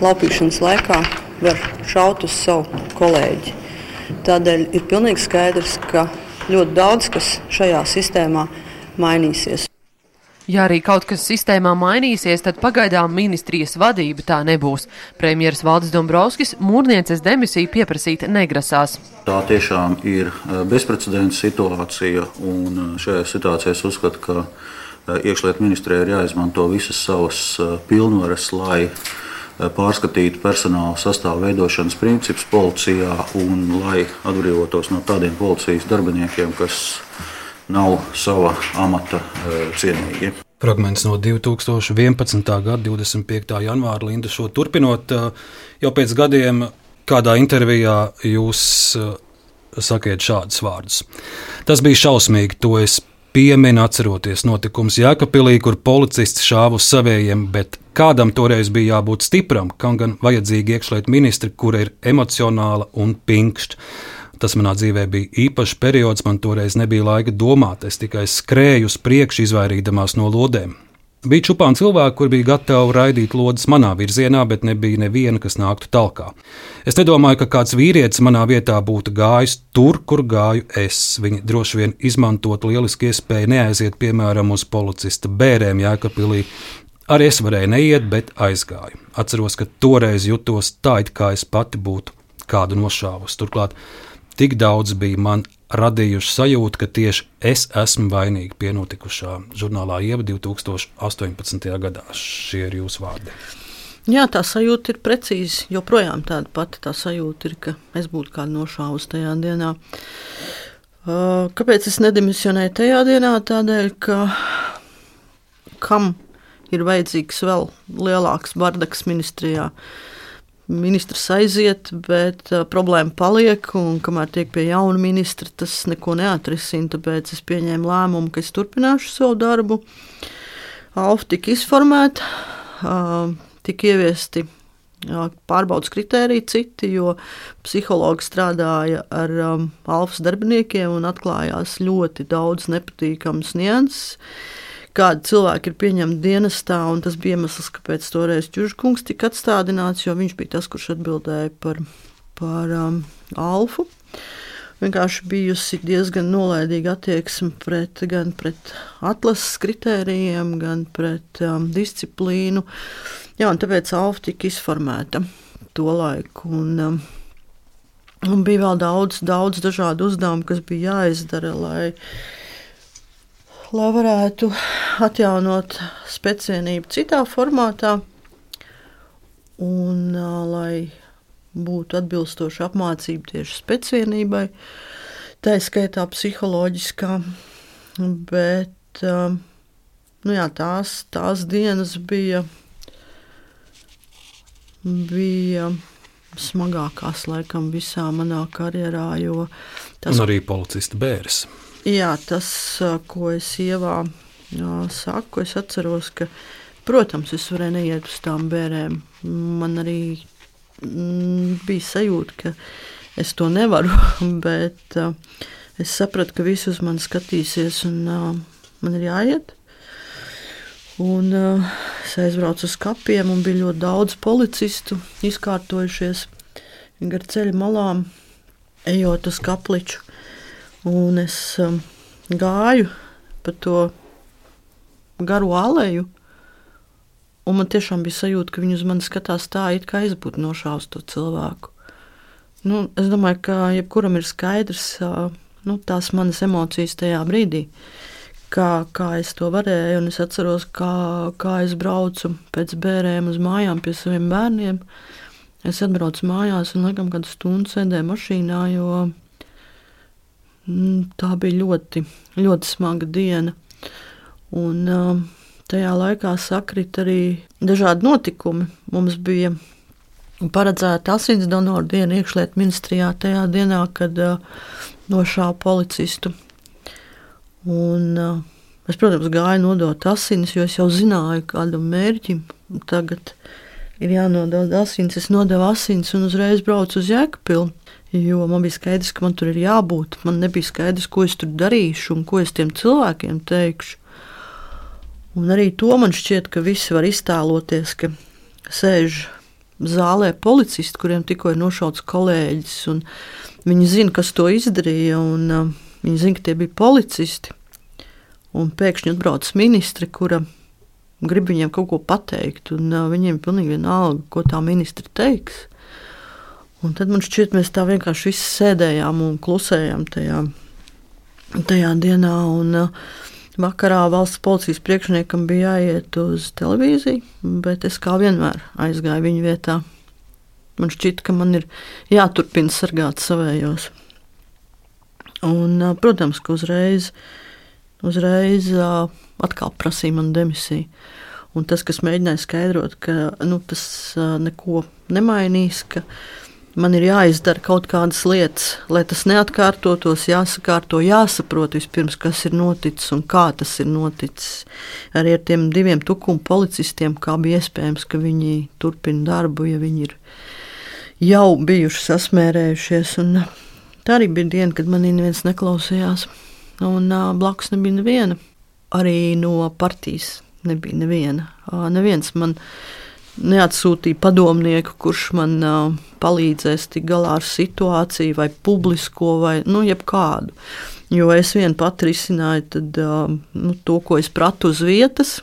laupīšanas laikā var šaut uz savu kolēģi. Tādēļ ir pilnīgi skaidrs, ka ļoti daudz kas šajā sistēmā mainīsies. Ja arī kaut kas sistēmā mainīsies, tad pagaidām ministrijas vadība tā nebūs. Premjeras Valdis Dombrovskis mūrnieces demisiju pieprasīt negrasās. Tā tiešām ir bezprecedenta situācija, un šajā situācijā es uzskatu, ka iekšlietu ministrijai ir jāizmanto visas savas pilnvaras, lai pārskatītu personāla sastāvu veidošanas principus policijā un lai atbrīvotos no tādiem policijas darbiniekiem, kas nav sava amata cienīgi. Fragments no 2011. gada 25. janvāra Linda šo turpinot. Jau pēc gadiem kādā intervijā jūs sakiet šādus vārdus. Tas bija šausmīgi, to es pieminu atceroties notikums Jēkabpilī, kur policists šāva uz savējiem, bet kādam toreiz bija jābūt stipram, kam gan vajadzīgi iekšlietu ministri, kura ir emocionāla un pinkšķa. Tas manā dzīvē bija īpašs periods, man toreiz nebija laika domāt, es tikai skrēju uz priekšu, izvairīdamās no lodēm. Bija čupāni cilvēki, kur bija gatavi raidīt lodes manā virzienā, bet nebija neviena, kas nāktu talkā. Es nedomāju, ka kāds vīrietis manā vietā būtu gājis tur, kur gāju es. Viņi droši vien izmantot lielisku iespēju neaiziet, piemēram, uz policista bērēm Jēkabīlī. Arī es varēju neiet, bet aizgāju. Atceros, ka toreiz jutos tā, it kā es pati būtu kādu nošāvusi. Turklāt Tik daudz bija man radījuši sajūtu, ka tieši es esmu vainīga pie notikušā žurnālā Ieva 2018. gadā. Šie ir jūsu vārdi. Jā, tā sajūta ir precīzi. Joprojām tāda pati tā sajūta ir, ka es būtu kādu nošāvusi tajā dienā. Kāpēc es nedimisionēju tajā dienā? Tādēļ, ka kam ir vajadzīgs vēl lielāks bardaks ministrijā? Uh, ministrs aiziet, bet problēma paliek. Un, kamēr tiek pie jauna ministra, tas neko neatrisina. Tāpēc es pieņēmu lēmumu, ka es turpināšu savu darbu. Alfa tika izformēta, tika ieviesti pārbaudas kritēriji citi, jo psihologi strādāja ar um, alfas darbiniekiem un atklājās ļoti daudz nepatīkamas nianses kādi cilvēki ir pieņemti dienestā, un tas bija iemesls, kāpēc toreiz Čužkungs tika atstādināts, jo viņš bija tas, kurš atbildēja par, par um, Alfu. vienkārši bijusi diezgan nolaidīga attieksme pret, gan pret atlases kritērijiem, gan pret um, disciplīnu. Jā, un tāpēc Alfa tika izformēta to laiku. Un, um, un bija vēl daudz, daudz dažādu uzdevumu, kas bija jāizdara, lai, lai varētu atjaunot speciālību citā formātā un lai būtu atbilstoša apmācība tieši spēcvienībai, tā skaitā psiholoģiskā. Bet nu jā, tās, tās dienas bija, bija smagākās laikam visā manā karjerā. Tas, un arī policista bērns. Jā, tas, ko es ievā jā, saku, es atceros, ka, protams, es varēju neiet uz tām bērniem. Man arī Mm, bija sajūta, ka es to nevaru, bet uh, es sapratu, ka visi uz mani skatīsies un uh, man ir jāiet. Un, uh, es aizbraucu uz kapiem, un bija ļoti daudz policistu izkārtojušies gar ceļa malām, ejot uz kapliču. Un es um, gāju pa to garo aleju, Un man tiešām bija sajūta, ka viņi uz mani skatās tā, it kā es būtu nošāvis to cilvēku. Nu, es domāju, ka jebkuram ir skaidrs nu, tās manas emocijas tajā brīdī, kā, kā es to varēju. Es atceros, kā, kā es braucu pēc bērniem uz mājām pie saviem bērniem. Es atbraucu mājās un laikam kādu stundu sēdēju mašīnā, jo tā bija ļoti, ļoti smaga diena. Un, uh, Tajā laikā sakrita arī dažādi notikumi. Mums bija paredzēta asins donoru diena iekšlietu ministrijā tajā dienā, kad uh, nošāva policistu. Un, uh, es, protams, gāju nodot asinis, jo es jau zināju, kādam mērķim tagad ir jānodod asins. Es nodevu asins un uzreiz braucu uz Jēkabpilnu. Jo man bija skaidrs, ka man tur ir jābūt. Man nebija skaidrs, ko es tur darīšu un ko es tiem cilvēkiem teikšu. Un arī to man šķiet, ka visi var iztēloties, ka sēž zālē policisti, kuriem tikko ir nošauts kolēģis, viņi zina, kas to izdarīja, un uh, viņi zina, ka tie bija policisti. Un pēkšņi atbrauc ministri, kura grib viņiem kaut ko pateikt, un uh, viņiem ir pilnīgi vienalga, ko tā ministra teiks. Un tad man šķiet, mēs tā vienkārši visi sēdējām un klusējām tajā, tajā dienā. Un, uh, Vakarā valsts policijas priekšniekam bija jāiet uz televīziju, bet es kā vienmēr aizgāju viņa vietā. Man šķita, ka man ir jāturpina sargāt savējos. Un, protams, ka uzreiz, uzreiz atkal prasīja man demisiju. Un tas, kas mēģināja skaidrot, ka nu, tas neko nemainīs, ka man ir jāizdara kaut kādas lietas, lai tas neatkārtotos, jāsakārto, jāsaprot vispirms, kas ir noticis un kā tas ir noticis. Arī ar tiem diviem tukumu policistiem, kā bija iespējams, ka viņi turpina darbu, ja viņi ir jau bijuši sasmērējušies. Un tā arī bija diena, kad manī neviens neklausījās, un uh, blakus nebija neviena. Arī no partijas nebija neviena. Uh, neviens man neatsūtīja padomnieku, kurš man uh, palīdzēs tikt galā ar situāciju, vai publisko, vai nu, jebkādu. Jo es vien pati risināju tad, uh, nu, to, ko es pratu uz vietas.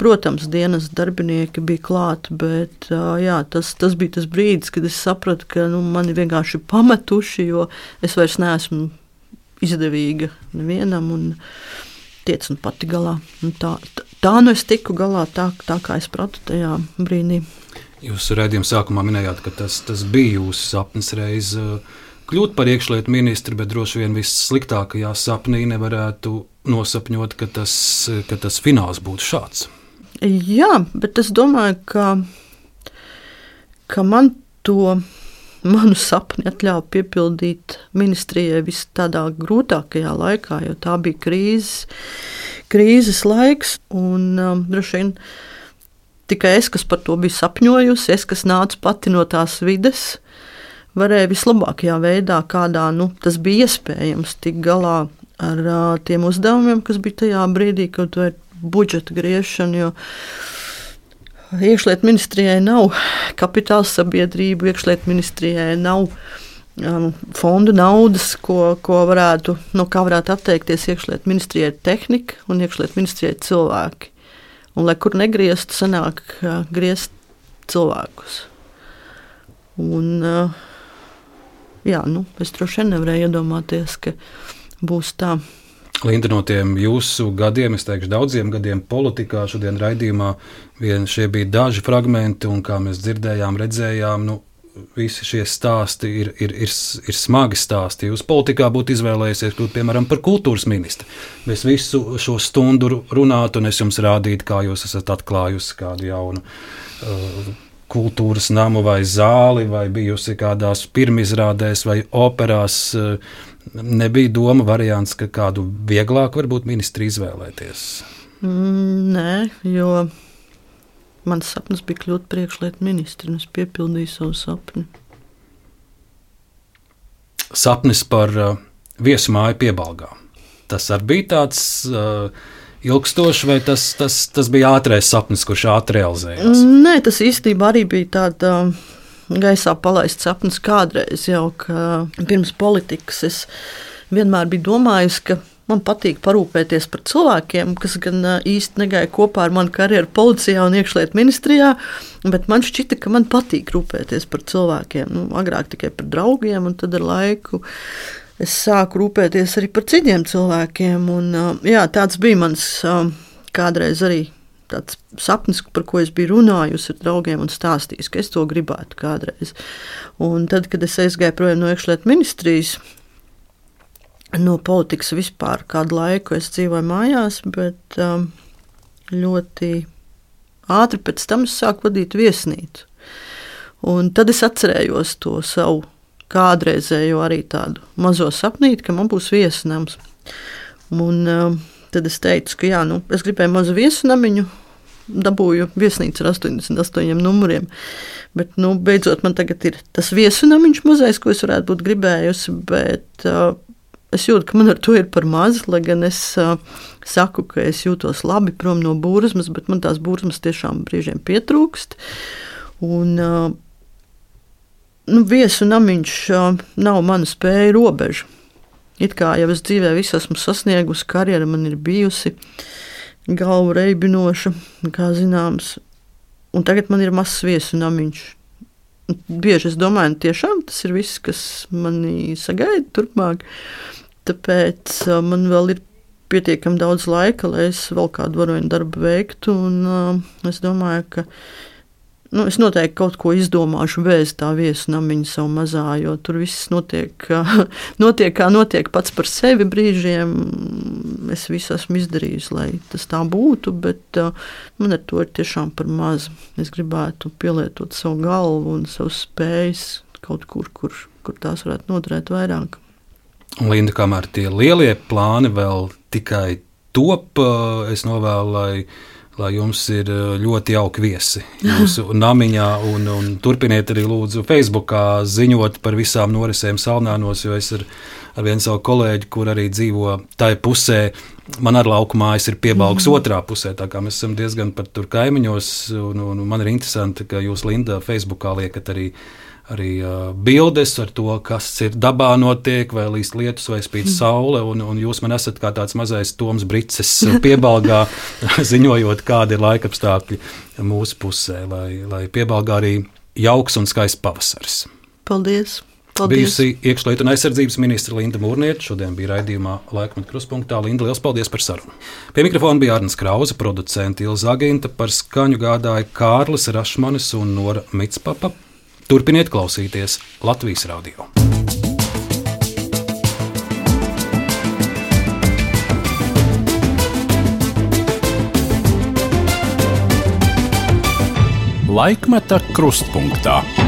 Protams, dienas darbinieki bija klāti, bet uh, jā, tas, tas bija tas brīdis, kad es sapratu, ka nu, mani vienkārši pametuši, jo es vairs neesmu izdevīga nevienam. Un, tiec un pati galā. Un tā, tā nu es tiku galā tā, tā kā es pratu tajā brīdī. Jūs redzējāt, sākumā minējāt, ka tas, tas bija jūsu sapnis reiz uh, kļūt par iekšlietu ministru, bet droši vien viss sliktākajā sapnī nevarētu nosapņot, ka tas, ka tas fināls būtu šāds. Jā, bet es domāju, ka, ka man to manu sapni atļāva piepildīt ministrijai vis tādā grūtākajā laikā, jo tā bija krīzes, krīzes laiks. Un, um, droši vien tikai es, kas par to biju sapņojusi, es, kas nācu pati no tās vides, varēju vislabākajā veidā, kādā nu, tas bija iespējams, tikt galā ar uh, tiem uzdevumiem, kas bija tajā brīdī, kad to ir budžeta griešana. Iekšlietu ministrijai nav kapitāla sabiedrība, iekšlietu ministrijai nav um, fondu naudas, ko, ko varētu, no kā varētu atteikties iekšlietu ministrijai tehnika un iekšlietu ministrijai cilvēki. Un, lai kur negrieztu, sanāk uh, griezt cilvēkus. Un, uh, jā, nu, es droši vien nevarēju iedomāties, ka būs tā. Linda, no tiem jūsu gadiem, es teikšu, daudziem gadiem politikā, šodien raidījumā, vien šie bija daži fragmenti, un kā mēs dzirdējām, redzējām, nu, visi šie stāsti ir, ir, ir, ir smagi stāsti. Jūs politikā būtu izvēlējies kļūt piemēram par kultūras ministru. Mēs visu šo stundu runātu, un es jums rādītu, kā jūs esat atklājusi kādu jaunu. Uh, kultūras namu vai zāli, vai bijusi kādās pirmizrādēs vai operās. Uh, nebija doma variants, ka kādu vieglāku varbūt ministru izvēlēties? Mm, nē, jo mans sapnis bija kļūt par priekšlietu ministru, un es piepildīju savu sapni. Sapnis par uh, viesu māju piebalgā. Tas arī bija tāds uh, ilgstošs, vai tas, tas, tas bija ātrais sapnis, kurš ātri realizējās? Nē, tas īstenībā arī bija tāds. Uh, gaisā palaists sapnis kādreiz, jau ka pirms politikas es vienmēr biju domājusi, ka man patīk parūpēties par cilvēkiem, kas gan īsti negāja kopā ar manu karjeru policijā un iekšlietu ministrijā, bet man šķita, ka man patīk rūpēties par cilvēkiem. Nu, agrāk tikai par draugiem, un tad ar laiku es sāku rūpēties arī par citiem cilvēkiem. Un, jā, tāds bija mans kādreiz arī tāds sapnis, par ko es biju runājusi ar draugiem un stāstījusi, ka es to gribētu kādreiz. Un tad, kad es aizgāju projām no iekšlietu ministrijas, no politikas vispār kādu laiku es dzīvoju mājās, bet um, ļoti ātri pēc tam es sāku vadīt viesnīcu. Un tad es atcerējos to savu kādreizējo arī tādu mazo sapnīti, ka man būs viesnams. Un, um, Tad es teicu, ka jā, nu, es gribēju mazu viesunamiņu, dabūju viesnīcu ar 88 numuriem. Bet, nu, beidzot, man tagad ir tas viesunamiņš mazais, ko es varētu būt gribējusi. Bet, uh, Es jūtu, ka man ar to ir par maz, lai gan es uh, saku, ka es jūtos labi prom no burzmas, bet man tās burzmas tiešām brīžiem pietrūkst. Un, uh, nu, viesu namiņš uh, nav mana spēja robeža. It kā jau es dzīvē visu esmu sasniegusi, karjera man ir bijusi galva reibinoša, kā zināms. Un tagad man ir mazs viesu namiņš. Bieži es domāju, nu, tiešām tas ir viss, kas manī sagaida turpmāk. Tāpēc man vēl ir pietiekami daudz laika, lai es vēl kādu varoņu darbu veiktu. Un, uh, es domāju, ka Nu, es noteikti kaut ko izdomāšu bez tā viesu namiņa savu mazā, jo tur viss notiek, notiek kā notiek pats par sevi brīžiem. Es visu esmu izdarījusi, lai tas tā būtu, bet uh, man ar to ir tiešām par maz. Es gribētu pielietot savu galvu un savus spējas kaut kur, kur, kur tās varētu noderēt vairāk. Linda, kamēr tie lielie plāni vēl tikai top, es novēlu, lai lai jums ir eh, ļoti jauki viesi jūsu namiņā. Un, un turpiniet arī lūdzu Facebookā ziņot par visām norisēm Salnānos, jo es ar, ar vienu savu kolēģi, kur arī dzīvo tai pusē, man ar lauku mājas ir piebalgs mm. otrā pusē. Tā kā mēs esam diezgan pat tur kaimiņos, un, un man ir interesanti, ka jūs Linda Facebookā liekat arī arī bildes ar to, kas ir dabā notiek, vai līdz lietus, vai spīd mm. saule. Un, un jūs man esat kā tāds mazais Toms Brīsīs piebalgā, ziņojot, kādi ir laikapstākļi mūsu pusē, lai, lai piebalgā arī jauks un skaists pavasaris. Paldies! Paldies. Bijusi iekšlietu un aizsardzības ministra Linda Mūrniete. Šodien bija raidījumā Laikmet Kruspunkta. Linda, liels paldies par sarunu. Pie mikrofona bija Arnēs Krause, producents Ilza Aginta, par skaņu gādāja Kārlis Rašmanis un Nora Mitspapa. Turpiniet klausīties Latvijas radio. Laikmeta krustpunktā.